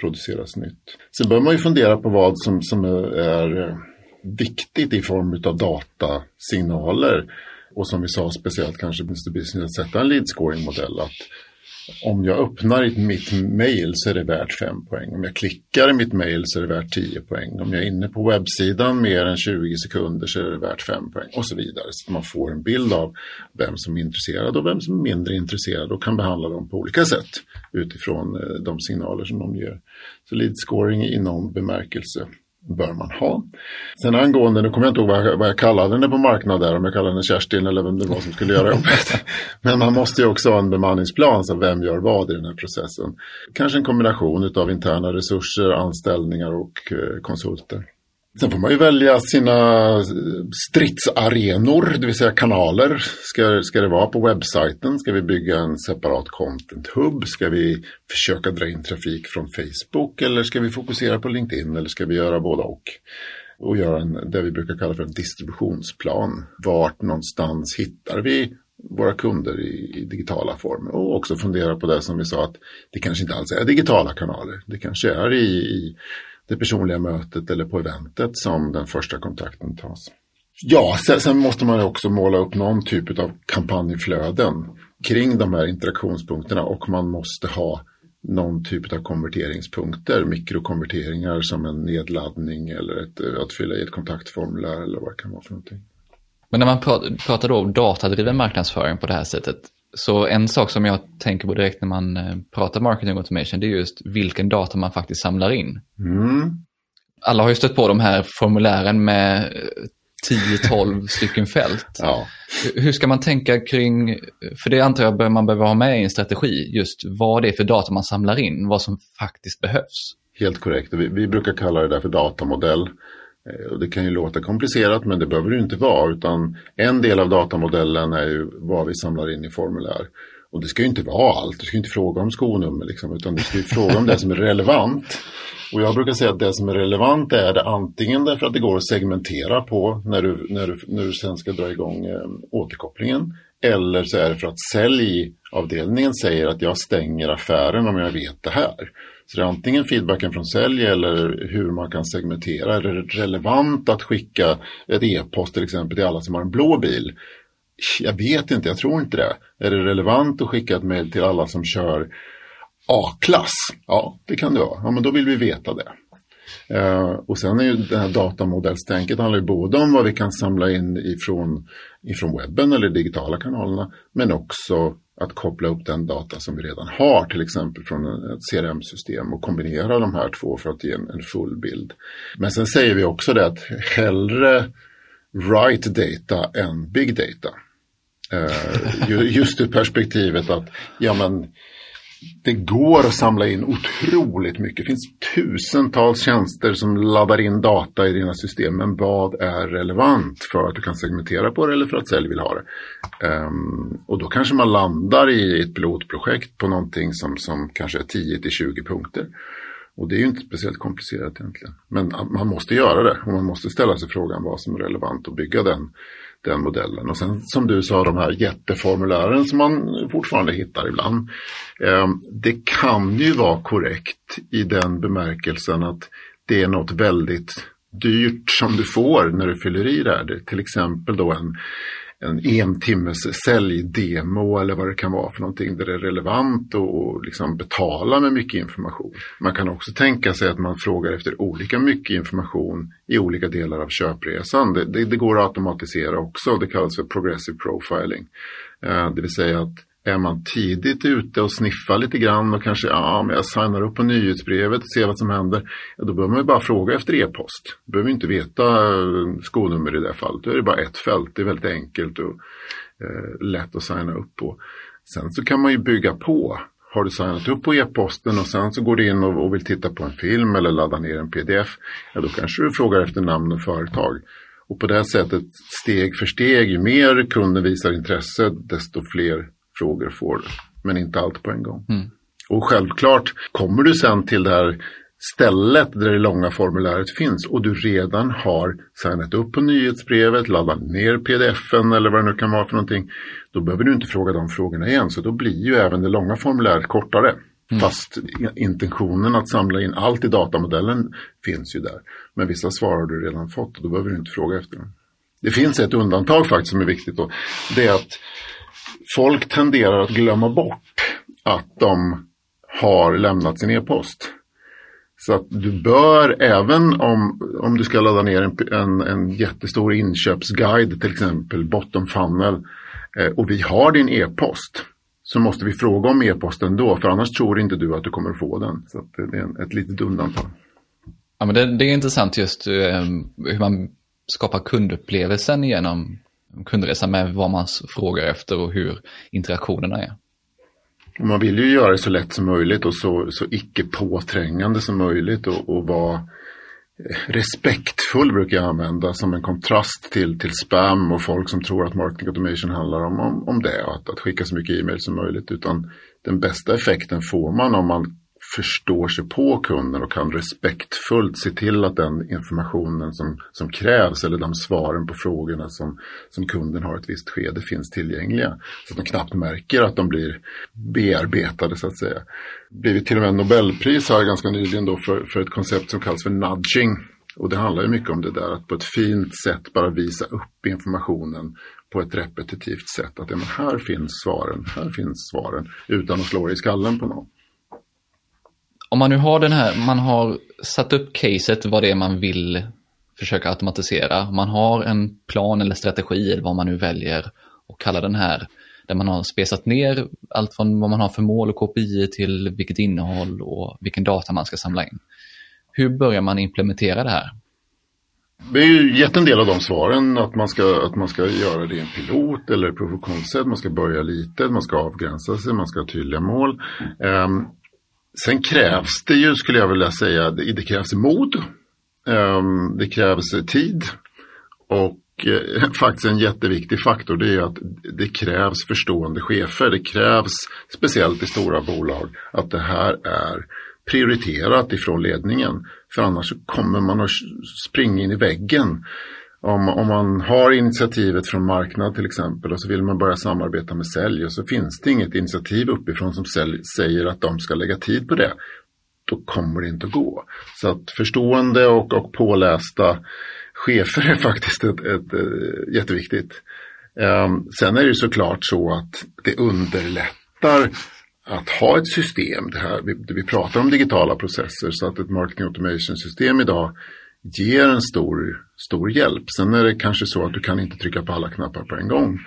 produceras nytt. Sen bör man ju fundera på vad som, som är eh, viktigt i form av datasignaler. Och som vi sa speciellt kanske Mr Business att sätta en lead scoring modell. Att om jag öppnar mitt mail så är det värt 5 poäng. Om jag klickar i mitt mail så är det värt 10 poäng. Om jag är inne på webbsidan mer än 20 sekunder så är det värt 5 poäng och så vidare. Så man får en bild av vem som är intresserad och vem som är mindre intresserad och kan behandla dem på olika sätt utifrån eh, de signaler som de ger. Så lead scoring i någon bemärkelse bör man ha. Sen angående, nu kommer jag inte ihåg vad jag, vad jag kallade henne på marknaden, om jag kallade henne Kerstin eller vem det var som skulle göra jobbet. Men man måste ju också ha en bemanningsplan, så vem gör vad i den här processen. Kanske en kombination av interna resurser, anställningar och eh, konsulter. Sen får man ju välja sina eh, stridsarenor, det vill säga kanaler. Ska, ska det vara på webbsajten? Ska vi bygga en separat content hub? Ska vi försöka dra in trafik från Facebook? Eller ska vi fokusera på LinkedIn? Eller ska vi göra båda och? Och göra en, det vi brukar kalla för en distributionsplan. Vart någonstans hittar vi våra kunder i, i, digitala former och också fundera på det som vi sa att det kanske inte alls är digitala kanaler. Det kanske är i, i det personliga mötet eller på eventet som den första kontakten tas. Ja, sen, sen måste man också måla upp någon typ av kampanjflöden kring de här interaktionspunkterna och man måste ha någon typ av konverteringspunkter, mikrokonverteringar som en nedladdning eller ett, att fylla i ett kontaktformulär eller vad det kan vara för någonting. Men när man pratar då om datadriven marknadsföring på det här sättet, så en sak som jag tänker på direkt när man eh, pratar marketing automation, det är just vilken data man faktiskt samlar in. Mm. Alla har ju stött på de här formulären med 10-12 stycken fält. Ja. Hur ska man tänka kring, för det antar jag man behöver ha med i en strategi, just vad det är för data man samlar in, vad som faktiskt behövs. Helt korrekt. Vi, vi brukar kalla det där för datamodell. Eh, och det kan ju låta komplicerat men det behöver det inte vara utan en del av datamodellen är ju vad vi samlar in i formulär. Och det ska ju inte vara allt, du ska inte fråga om skonummer liksom, utan du ska ju fråga om det som är relevant. Och jag brukar säga att det som är relevant är det antingen därför att det går att segmentera på när du, när du, när du sen ska dra igång eh, återkopplingen. Eller så är det för att säljavdelningen säger att jag stänger affären om jag vet det här. Så det är antingen feedbacken från sälj eller hur man kan segmentera. Är det relevant att skicka ett e-post till exempel till alla som har en blå bil? Jag vet inte, jag tror inte det. Är det relevant att skicka ett mejl till alla som kör A-klass? Ja, det kan det vara. Ja, men då vill vi veta det. Uh, och sen är ju det här datamodellstänket handlar ju både om vad vi kan samla in ifrån, ifrån webben eller digitala kanalerna men också att koppla upp den data som vi redan har, till exempel från ett CRM-system och kombinera de här två för att ge en, en full bild. Men sen säger vi också det att hellre right data än big data. Uh, just ur perspektivet att ja, men, det går att samla in otroligt mycket. Det finns tusentals tjänster som laddar in data i dina system. Men vad är relevant för att du kan segmentera på det eller för att sälj vill ha det? Um, och då kanske man landar i ett pilotprojekt på någonting som, som kanske är 10 till 20 punkter. Och det är ju inte speciellt komplicerat egentligen. Men man måste göra det och man måste ställa sig frågan vad som är relevant och bygga den den modellen. Och sen som du sa, de här jätteformulären som man fortfarande hittar ibland. Eh, det kan ju vara korrekt i den bemärkelsen att det är något väldigt dyrt som du får när du fyller i det här. Det är till exempel då en en en timmes säljdemo eller vad det kan vara för någonting där det är relevant och liksom betala med mycket information. Man kan också tänka sig att man frågar efter olika mycket information i olika delar av köpresan. Det, det, det går att automatisera också, det kallas för progressive profiling. Eh, det vill säga att är man tidigt ute och sniffar lite grann och kanske ja, men jag signar upp på nyhetsbrevet och ser vad som händer. Ja, då behöver man ju bara fråga efter e-post. Du behöver inte veta eh, skonummer i det fallet. Då är det bara ett fält. Det är väldigt enkelt och eh, lätt att signa upp på. Sen så kan man ju bygga på. Har du signat upp på e-posten och sen så går du in och, och vill titta på en film eller ladda ner en pdf. Ja, då kanske du frågar efter namn och företag. Och på det här sättet, steg för steg, ju mer kunden visar intresse, desto fler frågor får men inte allt på en gång. Mm. Och självklart kommer du sen till det här stället där det långa formuläret finns och du redan har signat upp på nyhetsbrevet, laddat ner pdfen eller vad det nu kan vara för någonting. Då behöver du inte fråga de frågorna igen så då blir ju även det långa formuläret kortare. Mm. Fast intentionen att samla in allt i datamodellen finns ju där. Men vissa svar har du redan fått och då behöver du inte fråga efter dem. Det finns ett undantag faktiskt som är viktigt då. Det är att folk tenderar att glömma bort att de har lämnat sin e-post. Så att du bör, även om, om du ska ladda ner en, en, en jättestor inköpsguide till exempel, bottom funnel, eh, och vi har din e-post, så måste vi fråga om e-posten då, för annars tror inte du att du kommer få den. Så det är en, ett litet undantag. Ja, men det, det är intressant just eh, hur man skapar kundupplevelsen genom kundresa med vad man frågar efter och hur interaktionerna är. Man vill ju göra det så lätt som möjligt och så, så icke påträngande som möjligt och, och vara eh, respektfull brukar jag använda som en kontrast till, till spam och folk som tror att marketing automation handlar om, om, om det. Att, att skicka så mycket e-mail som möjligt. Utan den bästa effekten får man om man förstår sig på kunden och kan respektfullt se till att den informationen som, som krävs eller de svaren på frågorna som, som kunden har ett visst skede finns tillgängliga. Så att de knappt märker att de blir bearbetade så att säga. Blivit till och med Nobelpris här ganska nyligen då för, för ett koncept som kallas för nudging. Och det handlar ju mycket om det där att på ett fint sätt bara visa upp informationen på ett repetitivt sätt. Att ja, men här finns svaren, här finns svaren utan att slå i skallen på någon om man nu har den här, man har satt upp caset vad det är man vill försöka automatisera. Man har en plan eller strategi eller vad man nu väljer och kalla den här där man har spesat ner allt från vad man har för mål och KPI till vilket innehåll och vilken data man ska samla in. Hur börjar man implementera det här? Vi har ju gett en del av de svaren att man ska, att man ska göra det i en pilot eller proof of concept. Man ska börja litet, man ska avgränsa sig, man ska ha tydliga mål. Um, sen krävs det ju, skulle jag vilja säga, det, krävs mod. Ehm, det krävs tid. Och eh, faktiskt en jätteviktig faktor det är att det krävs förstående chefer. Det krävs, speciellt i stora bolag, att det här är prioriterat ifrån ledningen. För annars kommer man att springa in i väggen. Om, om man har initiativet från marknad till exempel och så vill man börja samarbeta med sälj och så finns det inget initiativ uppifrån som sälj, säger att de ska lägga tid på det. Då kommer det inte att gå. Så att förstående och, och pålästa chefer är faktiskt ett, ett, ett jätteviktigt. Um, sen är det ju såklart så att det underlättar att ha ett system, det här, vi, vi pratar om digitala processer, så att ett marketing automation system idag ger en stor, stor hjälp. Sen är det kanske så att du kan inte trycka på alla knappar på en gång.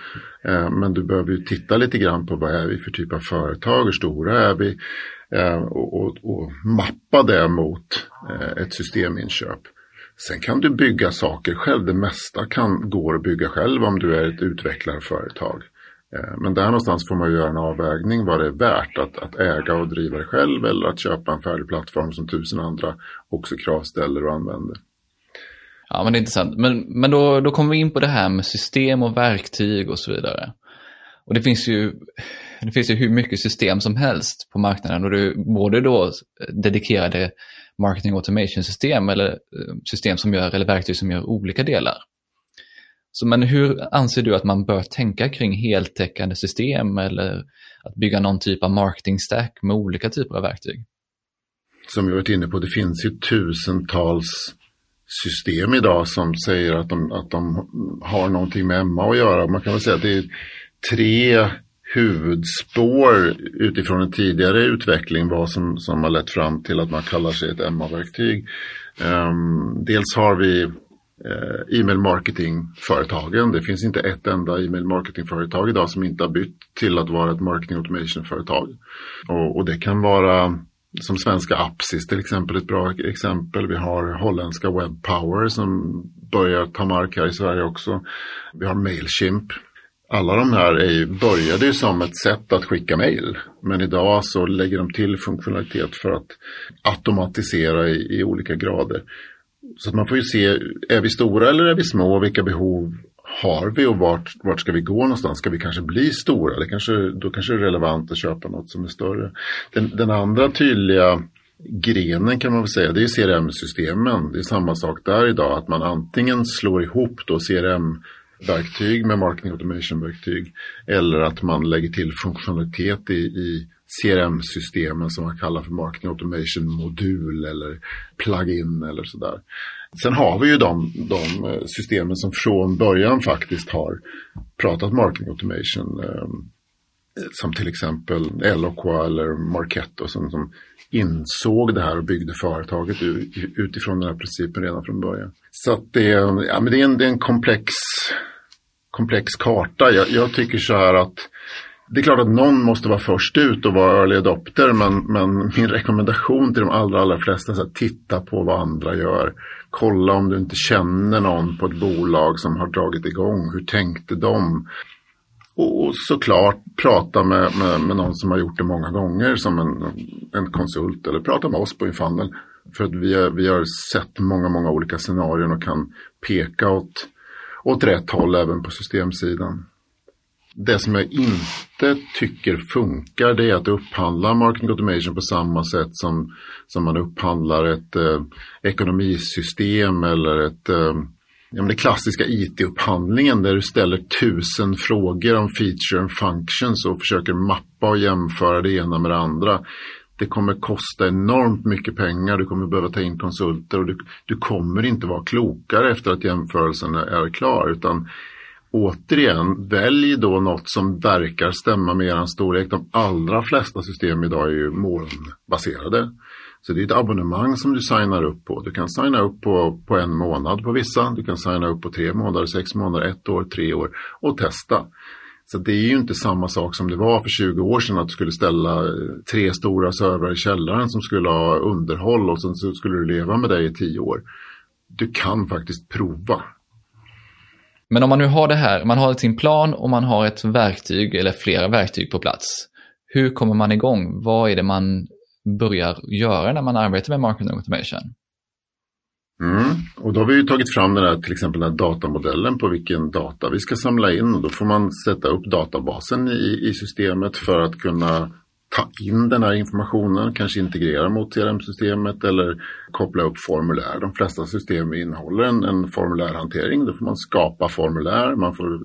Eh, men du behöver ju titta lite grann på vad är vi för typ av företag, hur stora är vi? Eh, och, och, och, mappa det mot eh, ett systeminköp. Sen kan du bygga saker själv. Det mesta kan, går att bygga själv om du är ett utvecklarföretag. Eh, men där någonstans får man göra en avvägning vad det är värt att, att äga och driva det själv eller att köpa en färdig plattform som tusen andra också kravställer och använder. Ja, men det är intressant. Men, men då, då kommer vi in på det här med system och verktyg och så vidare. Och det finns ju, det finns ju hur mycket system som helst på marknaden och det är både då dedikerade marketing automation system eller eh, system som gör, eller verktyg som gör olika delar. Så men hur anser du att man bör tänka kring heltäckande system eller att bygga någon typ av marketing stack med olika typer av verktyg? Som jag varit inne på, det finns ju tusentals system idag som säger att de, att de har någonting med Emma att göra. Man kan väl säga att det är tre huvudspår utifrån en tidigare utveckling vad som, som har lett fram till att man kallar sig ett Emma-verktyg. Um, ehm, dels har vi eh, e-mail marketing-företagen. Det finns inte ett enda e-mail marketing-företag idag som inte har bytt till att vara ett marketing automation-företag. Och, och, det kan vara som svenska Apsis till exempel ett bra exempel. Vi har holländska Webpower som börjar ta mark här i Sverige också. Vi har Mailchimp. Alla de här är, började ju som ett sätt att skicka mail. Men idag så lägger de till funktionalitet för att automatisera i, i olika grader. Så man får ju se, är vi stora eller är vi små? Vilka behov har vi och vart, vart ska vi gå någonstans? Ska vi kanske bli stora? Det kanske, då kanske det är relevant att köpa något som är större. Den, den andra tydliga grenen kan man väl säga, det är CRM-systemen. Det är samma sak där idag, att man antingen slår ihop då CRM-verktyg med marketing automation-verktyg eller att man lägger till funktionalitet i, i CRM-systemen som man kallar för Marketing Automation-modul eller plugin eller sådär. Sen har vi ju de, de, eh, systemen som från början faktiskt har pratat Marketing Automation. Eh, som till exempel Eloqua eller Marketo som, som insåg det här och byggde företaget utifrån den här principen redan från början. Så att det, ja, men det, är, en, det är en komplex, komplex karta. Jag, jag tycker så här att det är klart att någon måste vara först ut och vara early adopter men, men min rekommendation till de allra, allra flesta är att titta på vad andra gör. Kolla om du inte känner någon på ett bolag som har dragit igång. Hur tänkte de? Och såklart prata med, med, med någon som har gjort det många gånger som en, en konsult eller prata med oss på Infandel. För att vi, är, vi har sett många, många olika scenarion och kan peka åt, åt rätt håll även på systemsidan. Det som jag inte tycker funkar det är att upphandla marketing automation på samma sätt som, som man upphandlar ett eh, ekonomisystem eller ett eh, ja, men det klassiska IT-upphandlingen där du ställer tusen frågor om feature and functions och försöker mappa och jämföra det ena med det andra. Det kommer kosta enormt mycket pengar, du kommer behöva ta in konsulter och du, du kommer inte vara klokare efter att jämförelsen är klar utan återigen, välj då något som verkar stämma med er storlek. De allra flesta system idag är ju molnbaserade. Så det är ett abonnemang som du signar upp på. Du kan signa upp på, på en månad på vissa. Du kan signa upp på tre månader, sex månader, ett år, tre år och testa. Så det är ju inte samma sak som det var för 20 år sedan att du skulle ställa eh, tre stora servrar i källaren som skulle ha underhåll och sen så skulle du leva med det i tio år du kan faktiskt prova. Men om man nu har det här, man har sin plan och man har ett verktyg eller flera verktyg på plats. Hur kommer man igång? Vad är det man börjar göra när man arbetar med marketing automation? Mm. Och då har vi ju tagit fram den här, till exempel den här datamodellen på vilken data vi ska samla in. Och då får man sätta upp databasen i, i systemet för att kunna ta in den här informationen, kanske integrera mot CRM-systemet eller koppla upp formulär. De flesta system innehåller en, en formulärhantering. Då får man skapa formulär, man får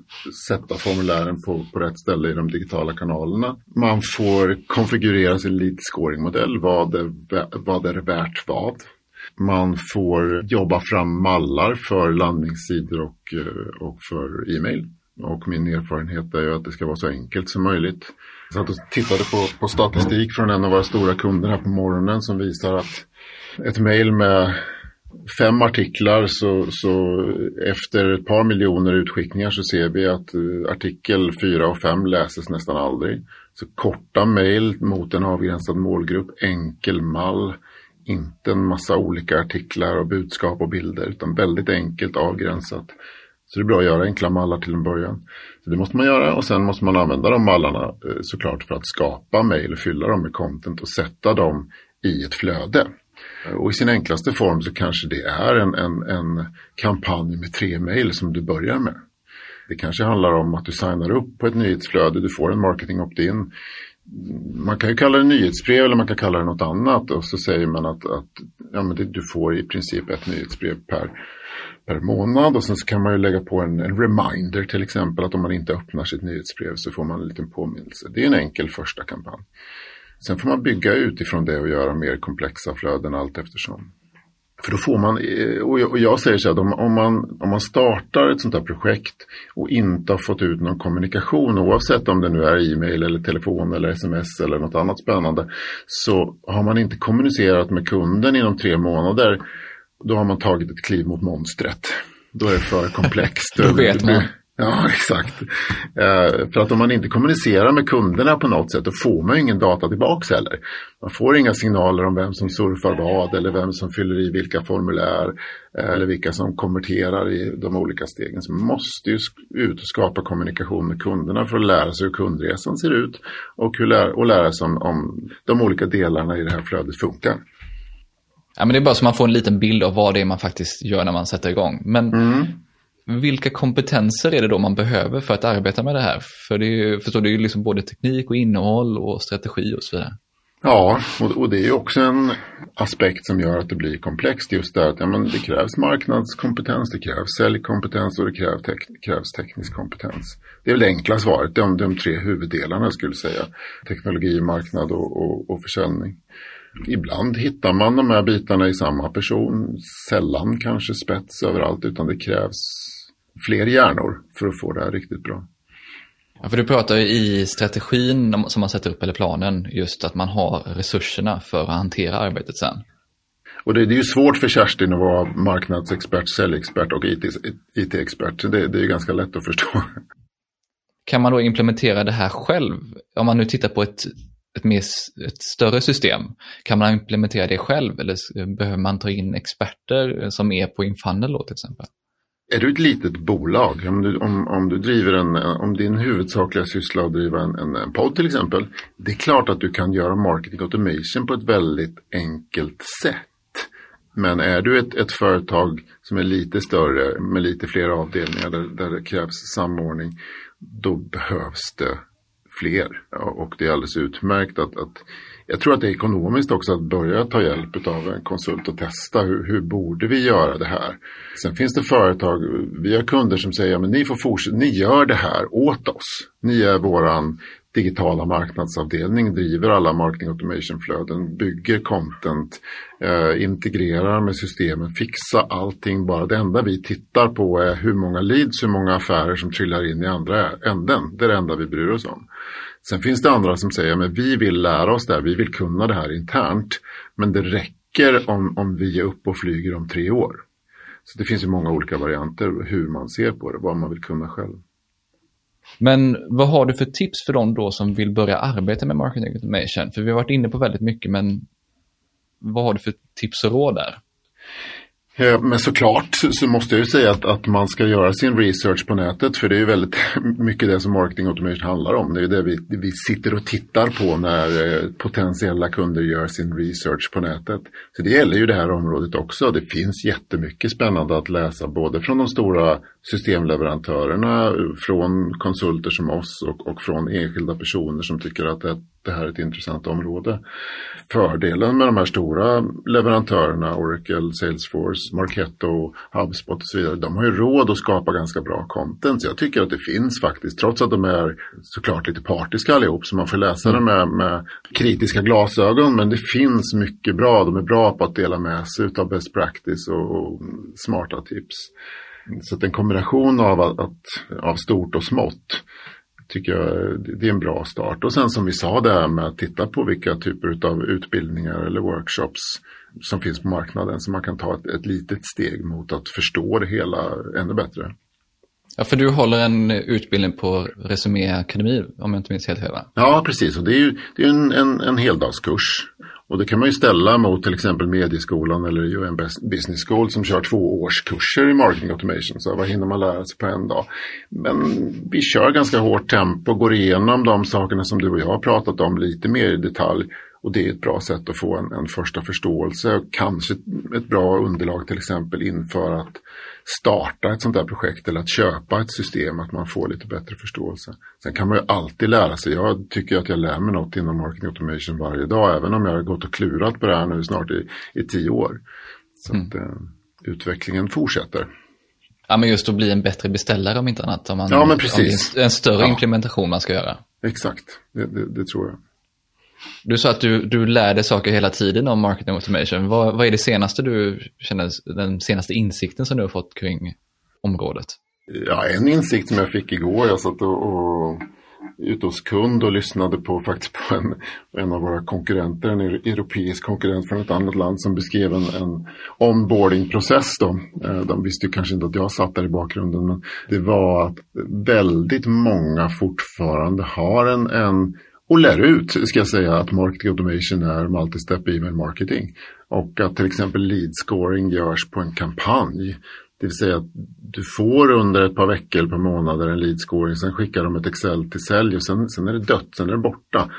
sätta formulären på, på rätt ställe i de digitala kanalerna. Man får konfigurera sin lead scoring-modell, vad är, vad är värt vad. Man får jobba fram mallar för landningssidor och, eh, och för e-mail. Och min erfarenhet är ju att det ska vara så enkelt som möjligt. Jag satt och tittade på, på statistik från en av våra stora kunder här på morgonen som visar att ett mejl med fem artiklar så, så efter ett par miljoner utskickningar så ser vi att eh, artikel 4 och 5 läses nästan aldrig. Så korta mejl mot en avgränsad målgrupp, enkel mall, inte en massa olika artiklar och budskap och bilder utan väldigt enkelt avgränsat. Så det är bra att göra enkla mallar till en början. Så det måste man göra och sen måste man använda de mallarna eh, såklart för att skapa mejl, fylla dem med content och sätta dem i ett flöde. Eh, och i sin enklaste form så kanske det är en, en, en kampanj med tre mejl som du börjar med. Det kanske handlar om att du signar upp på ett nyhetsflöde, du får en marketing opt-in. Man kan ju kalla det nyhetsbrev eller man kan kalla det något annat och så säger man att, att ja, men det, du får i princip ett nyhetsbrev per per månad och sen så kan man ju lägga på en, en, reminder till exempel att om man inte öppnar sitt nyhetsbrev så får man en liten påminnelse. Det är en enkel första kampanj. Sen får man bygga utifrån det och göra mer komplexa flöden allt eftersom. För då får man, eh, och jag säger så här, om man, om man startar ett sånt här projekt och inte har fått ut någon kommunikation, oavsett om det nu är e-mail eller telefon eller sms eller något annat spännande, så har man inte kommunicerat med kunden inom tre månader då har man tagit ett kliv mot monstret. Då är det för komplext. Då vet man. Ja, exakt. Eh, för att om man inte kommunicerar med kunderna på något sätt, då får man ingen data tillbaks heller. Man får inga signaler om vem som surfar vad eller vem som fyller i vilka formulär eh, eller vilka som konverterar i de olika stegen. Så man måste ju ut och skapa kommunikation med kunderna för att lära sig hur kundresan ser ut och, hur lä och lära sig om, om de olika delarna i det här flödet funkar. Ja, men det är bara så man får en liten bild av vad det är man faktiskt gör när man sätter igång. Men mm. vilka kompetenser är det då man behöver för att arbeta med det här? För det är ju, förstår, det är ju liksom både teknik och innehåll och strategi och så vidare. Ja, och, det är också en aspekt som gör att det blir komplext just där att ja, men det krävs marknadskompetens, det krävs säljkompetens och det krävs, tek krävs teknisk kompetens. Det är väl det enkla svaret, de, de tre huvuddelarna skulle jag säga. Teknologi, marknad och, och, och försäljning. Ibland hittar man de här bitarna i samma person. Sällan kanske spets överallt utan det krävs fler hjärnor för att få det här riktigt bra. Ja, för du pratar ju i strategin som man sätter upp, eller planen, just att man har resurserna för att hantera arbetet sen. Och det, det är ju svårt för Kerstin att vara marknadsexpert, säljexpert och IT-expert. det, det är ju ganska lätt att förstå. Kan man då implementera det här själv? Om man nu tittar på ett ett, mer, ett större system. Kan man implementera det själv eller behöver man ta in experter som är på Infunnel då till exempel? Är du ett litet bolag, om du, om, om du driver en, om din huvudsakliga syssla är att driva en, en, en podd till exempel. Det är klart att du kan göra marketing automation på ett väldigt enkelt sätt. Men är du ett, ett företag som är lite större med lite fler avdelningar där, där det krävs samordning. Då behövs det fler. Och det är alldeles utmärkt att, att jag tror att det är ekonomiskt också att börja ta hjälp av en konsult och testa hur, hur borde vi göra det här. Sen finns det företag, vi har kunder som säger men ni får ni gör det här åt oss. Ni är våran digitala marknadsavdelning, driver alla marketing automation-flöden, bygger content, eh, integrerar med systemen, fixar allting bara. Det enda vi tittar på är hur många leads, hur många affärer som trillar in i andra änden. Det är det enda vi bryr oss om. Sen finns det andra som säger att vi vill lära oss det här, vi vill kunna det här internt. Men det räcker om, om vi är uppe och flyger om tre år. Så det finns ju många olika varianter hur man ser på det, vad man vill kunna själv. Men vad har du för tips för dem då som vill börja arbeta med marketing automation? För vi har varit inne på väldigt mycket, men vad har du för tips och råd där? Men såklart så måste jag ju säga att, att man ska göra sin research på nätet för det är ju väldigt mycket det som marketing automation handlar om. Det är ju det vi, vi sitter och tittar på när eh, potentiella kunder gör sin research på nätet. Så det gäller ju det här området också. Det finns jättemycket spännande att läsa både från de stora systemleverantörerna, från konsulter som oss och, och från enskilda personer som tycker att det, det här är ett intressant område. Fördelen med de här stora leverantörerna, Oracle, Salesforce, Marketo, HubSpot och så vidare, de har ju råd att skapa ganska bra content. Så jag tycker att det finns faktiskt, trots att de är såklart lite partiska allihop, så man får läsa det med, med kritiska glasögon, men det finns mycket bra. De är bra på att dela med sig av best practice och, och smarta tips. Så att en kombination av, att, av stort och smått tycker jag det är en bra start. Och sen som vi sa där med att titta på vilka typer av utbildningar eller workshops som finns på marknaden så man kan ta ett, ett litet steg mot att förstå det hela ännu bättre. Ja, för du håller en utbildning på Resumé Akademi om jag inte minns helt fel Ja, precis. Och det är ju det är en, en, en heldagskurs. Och det kan man ju ställa mot till exempel Medieskolan eller UN Business School som kör två årskurser i marketing automation. Så vad hinner man lära sig på en dag? Men vi kör ganska hårt tempo, går igenom de sakerna som du och jag har pratat om lite mer i detalj. Och det är ett bra sätt att få en, en första förståelse och kanske ett bra underlag till exempel inför att starta ett sånt där projekt eller att köpa ett system, att man får lite bättre förståelse. Sen kan man ju alltid lära sig. Jag tycker att jag lär mig något inom marketing automation varje dag, även om jag har gått och klurat på det här nu snart i, i tio år. Så mm. att eh, utvecklingen fortsätter. Ja, men just att bli en bättre beställare om inte annat. Om, man, ja, men precis. om det är en större ja. implementation man ska göra. Exakt, det, det, det tror jag. Du sa att du, du lär dig saker hela tiden om marketing automation. Vad, vad är det senaste du känner, den senaste insikten som du har fått kring området? Ja, en insikt som jag fick igår. Jag satt och, och ute hos kund och lyssnade på faktiskt på en, en av våra konkurrenter, en europeisk konkurrent från ett annat land som beskrev en, en onboardingprocess. Då. Eh, de visste ju kanske inte att jag satt där i bakgrunden men det var att väldigt många fortfarande har en, en och lär ut, ska jag säga, att marketing automation är multi-step email marketing. Och att till exempel lead scoring görs på en kampanj. Det vill säga att du får under ett par veckor per månader en lead scoring, sen skickar de ett Excel till sälj och sen, sen är det dött, sen är det borta.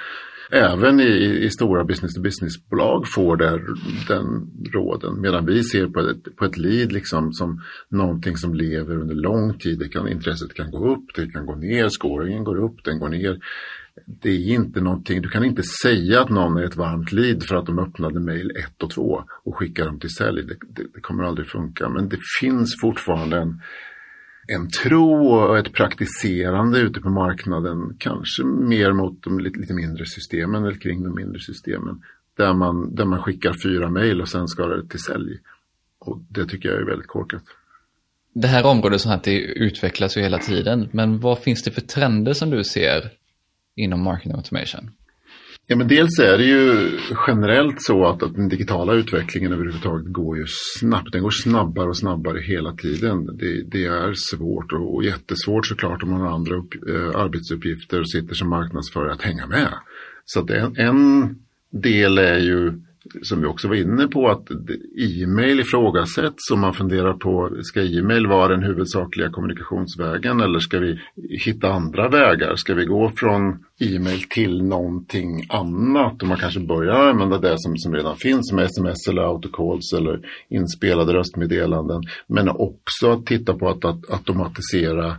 Även i, i stora business-to-business-bolag får det, den råden. Medan vi ser på ett, på ett lead liksom som någonting som lever under lång tid. Det kan, intresset kan gå upp, det kan gå ner, scoringen går upp, den går ner det är inte någonting, du kan inte säga att någon är ett varmt lead för att de öppnade mail 1 och 2 och skickar dem till sälj. Det, det, det, kommer aldrig funka. Men det finns fortfarande en, en tro och ett praktiserande ute på marknaden. Kanske mer mot de lite, lite mindre systemen eller kring de mindre systemen. Där man, där man skickar fyra mail och sen ska det till sälj. Och det tycker jag är väldigt korkat. Det här området som här, det utvecklas ju hela tiden. Men vad finns det för trender som du ser inom marketing automation? Ja, men dels är det ju generellt så att, att den digitala utvecklingen överhuvudtaget går ju snabbt. Den går snabbare och snabbare hela tiden. Det, det är svårt och, och, jättesvårt såklart om man har andra upp, eh, arbetsuppgifter och sitter som marknadsförare att hänga med. Så att en, en del är ju som vi också var inne på, att e-mail ifrågasätts och man funderar på, ska e-mail vara den huvudsakliga kommunikationsvägen eller ska vi hitta andra vägar? Ska vi gå från e-mail till någonting annat och man kanske börjar använda det som, som redan finns med sms eller autocalls eller inspelade röstmeddelanden. Men också titta på att, att automatisera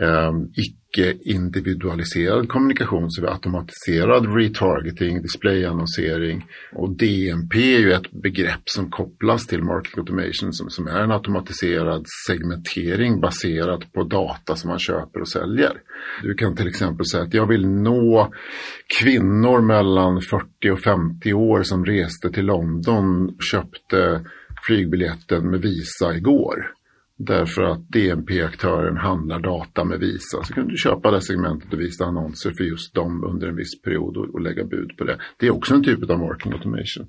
eh, icke-individualiserad kommunikation, så vi har automatiserad retargeting, displayannonsering och DMP är ju ett begrepp som kopplas till marketing automation som, som är en automatiserad segmentering baserat på data som man köper och säljer. Du kan till exempel säga att jag vill nå kvinnor mellan 40 och 50 år som reste till London och köpte flygbiljetten med Visa igår. Därför att DNP-aktören handlar data med Visa. Så kan du köpa det segmentet och visa annonser för just dem under en viss period och, och lägga bud på det. Det är också en typ av marketing automation.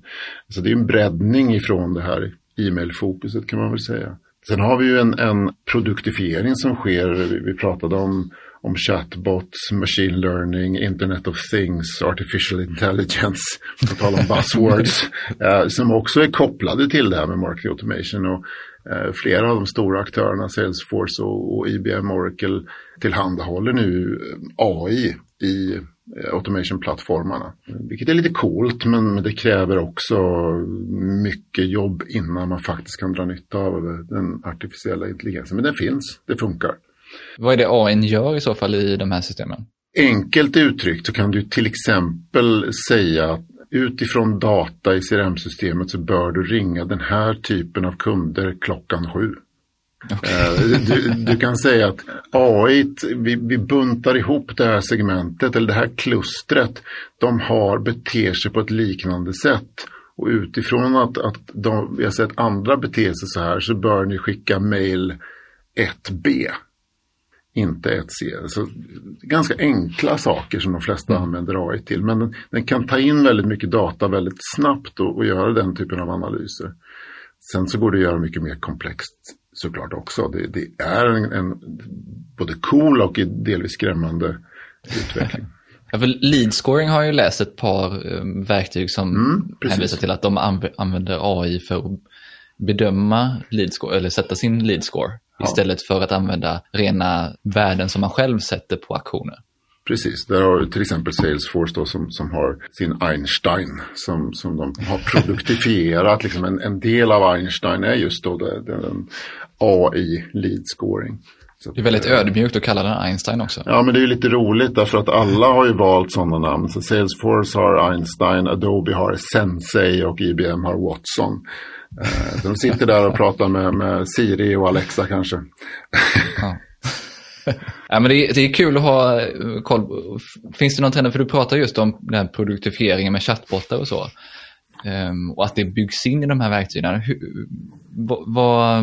Så det är en breddning ifrån det här e-mail-fokuset kan man väl säga. Sen har vi ju en, en produktifiering som sker. Vi, vi pratade om om chatbots, machine learning, internet of things, artificial intelligence, på tal om buzzwords, eh, som också är kopplade till det här med marketing automation. Och flera av de stora aktörerna, Salesforce och, IBM Oracle, tillhandahåller nu AI i automation-plattformarna. Vilket är lite coolt men det kräver också mycket jobb innan man faktiskt kan dra nytta av den artificiella intelligensen. Men den finns, det funkar. Vad är det AI gör i så fall i de här systemen? Enkelt uttryckt så kan du till exempel säga att utifrån data i CRM-systemet så bör du ringa den här typen av kunder klockan sju. Okay. Eh, du, du, kan säga att AI, vi, vi buntar ihop det här segmentet eller det här klustret. De har beter sig på ett liknande sätt. Och utifrån att, att de, vi har sett andra bete sig så här så bör ni skicka mail 1B inte ett C. Så ganska enkla saker som de flesta mm. använder AI till. Men den, den, kan ta in väldigt mycket data väldigt snabbt och, och, göra den typen av analyser. Sen så går det att göra mycket mer komplext såklart också. Det, det är en, en, både cool och delvis skrämmande utveckling. Ja, för lead scoring har ju läst ett par um, verktyg som mm, hänvisar till att de använder AI för att bedöma lead score, eller sätta sin lead score. Ja. Istället för att använda rena värden som man själv sätter på aktioner. Precis, där har du till exempel Salesforce då som, som har sin Einstein som, som de har produktifierat. liksom en, en del av Einstein är just då det, den AI lead scoring. Så det är väldigt ödmjukt att kalla den Einstein också. Ja, men det är ju lite roligt därför att alla har ju valt sådana namn. Så Salesforce har Einstein, Adobe har Sensei och IBM har Watson. Eh, så de sitter där och pratar med, med Siri och Alexa kanske. Ja. ja, men det är, det, är kul att ha eh, koll. Finns det någon trend, för du pratar just om den här produktifieringen med chattbottar och så. Ehm, och att det byggs in i de här verktygen. Hur, vad,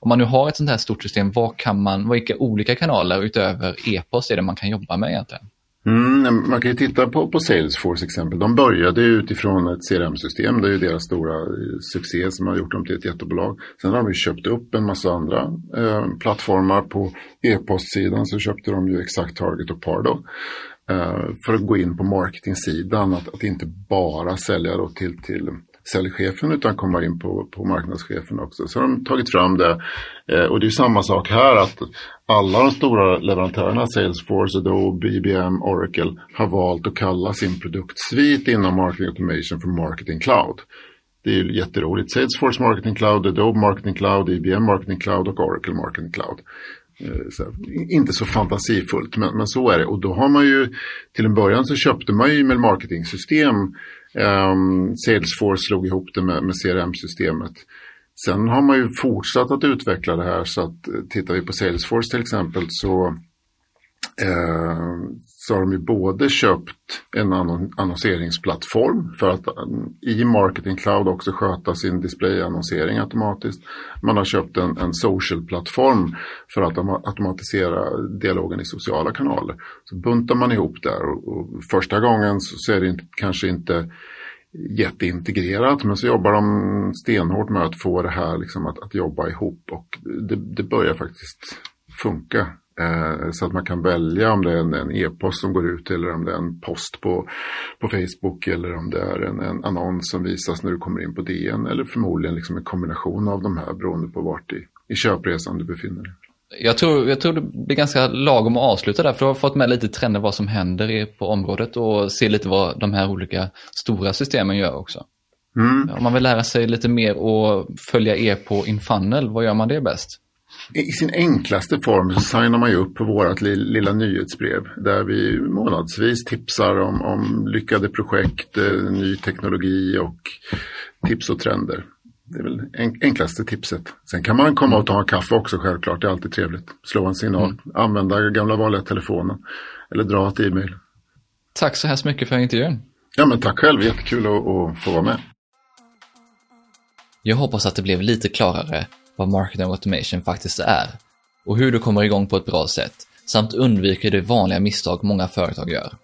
om man nu har ett sånt här stort system, vad kan man, vilka olika kanaler utöver e-post är det man kan jobba med egentligen? Mm, man kan ju titta på, på Salesforce exempel. De började utifrån ett CRM-system. Det är ju deras stora eh, succé som har gjort dem till ett jättebolag. Sen har de ju köpt upp en massa andra eh, plattformar. På e-postsidan så köpte de ju Exact Target och Pardo. Eh, för att gå in på marketingsidan. Att, att inte bara sälja då till, till säljchefen utan komma in på, på marknadschefen också. Så har de tagit fram det. Eh, och det är samma sak här att alla de stora leverantörerna, Salesforce, Adobe, IBM, Oracle, har valt att kalla sin produktsvit inom Marketing Automation för Marketing Cloud. Det är ju jätteroligt. Salesforce Marketing Cloud, Adobe Marketing Cloud, IBM Marketing Cloud och Oracle Marketing Cloud. Eh, så, inte så fantasifullt, men, men så är det. Och då har man ju, till en början så köpte man ju e-mail marketing-system Um, Salesforce slog ihop det med, med CRM-systemet. Sen har man ju fortsatt att utveckla det här så att eh, tittar vi på Salesforce till exempel så eh, så har de ju både köpt en annonseringsplattform för att mm, i Marketing Cloud också sköta sin displayannonsering automatiskt. Man har köpt en, en social-plattform för att automatisera dialogen i sociala kanaler. Så buntar man ihop där och, och första gången så, så är det inte, kanske inte jätteintegrerat men så jobbar de stenhårt med att få det här liksom att, att jobba ihop och det, det börjar faktiskt funka. Eh, så att man kan välja om det är en e-post som går ut eller om det är en post på, på Facebook eller om det är en, en annons som visas när du kommer in på DN eller förmodligen liksom en kombination av de här beroende på vart i, i köpresan du befinner dig. Jag tror, jag tror det blir ganska lagom att avsluta där, för du har fått med lite trender vad som händer på området och se lite vad de här olika stora systemen gör också. Mm. Om man vill lära sig lite mer och följa er på Infunnel, vad gör man det bäst? I sin enklaste form så signar man ju upp på vårt lilla nyhetsbrev där vi månadsvis tipsar om, om lyckade projekt, eh, ny teknologi och tips och trender. Det är väl enklaste tipset. Sen kan man komma och ta en kaffe också självklart. Det är alltid trevligt. Slå en signal, mm. använda gamla vanliga telefonen eller dra ett e-mail. Tack så hemskt mycket för intervjun. Ja men tack själv, jättekul att, att få vara med. Jag hoppas att det blev lite klarare vad marketing automation faktiskt är och hur du kommer igång på ett bra sätt samt undviker de vanliga misstag många företag gör.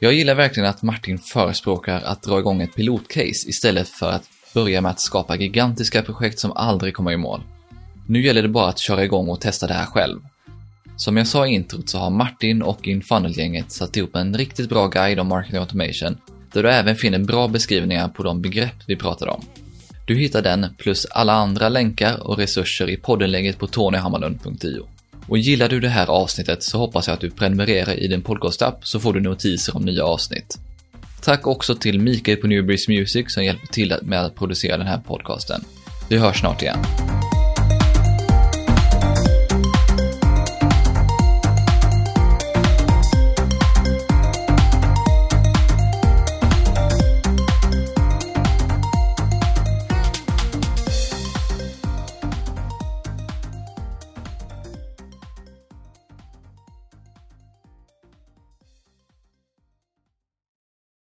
Jag gillar verkligen att Martin förespråkar att dra igång ett pilotcase istället för att börja med att skapa gigantiska projekt som aldrig kommer i mål. Nu gäller det bara att köra igång och testa det här själv. Som jag sa i introt så har Martin och Infunnel-gänget satt ihop en riktigt bra guide om marketing automation där du även finner bra beskrivningar på de begrepp vi pratade om. Du hittar den plus alla andra länkar och resurser i poddenläget på tonyhammarlund.io. Och gillar du det här avsnittet så hoppas jag att du prenumererar i din podcastapp så får du notiser om nya avsnitt. Tack också till Mikael på Newbreeze Music som hjälper till med att producera den här podcasten. Vi hörs snart igen.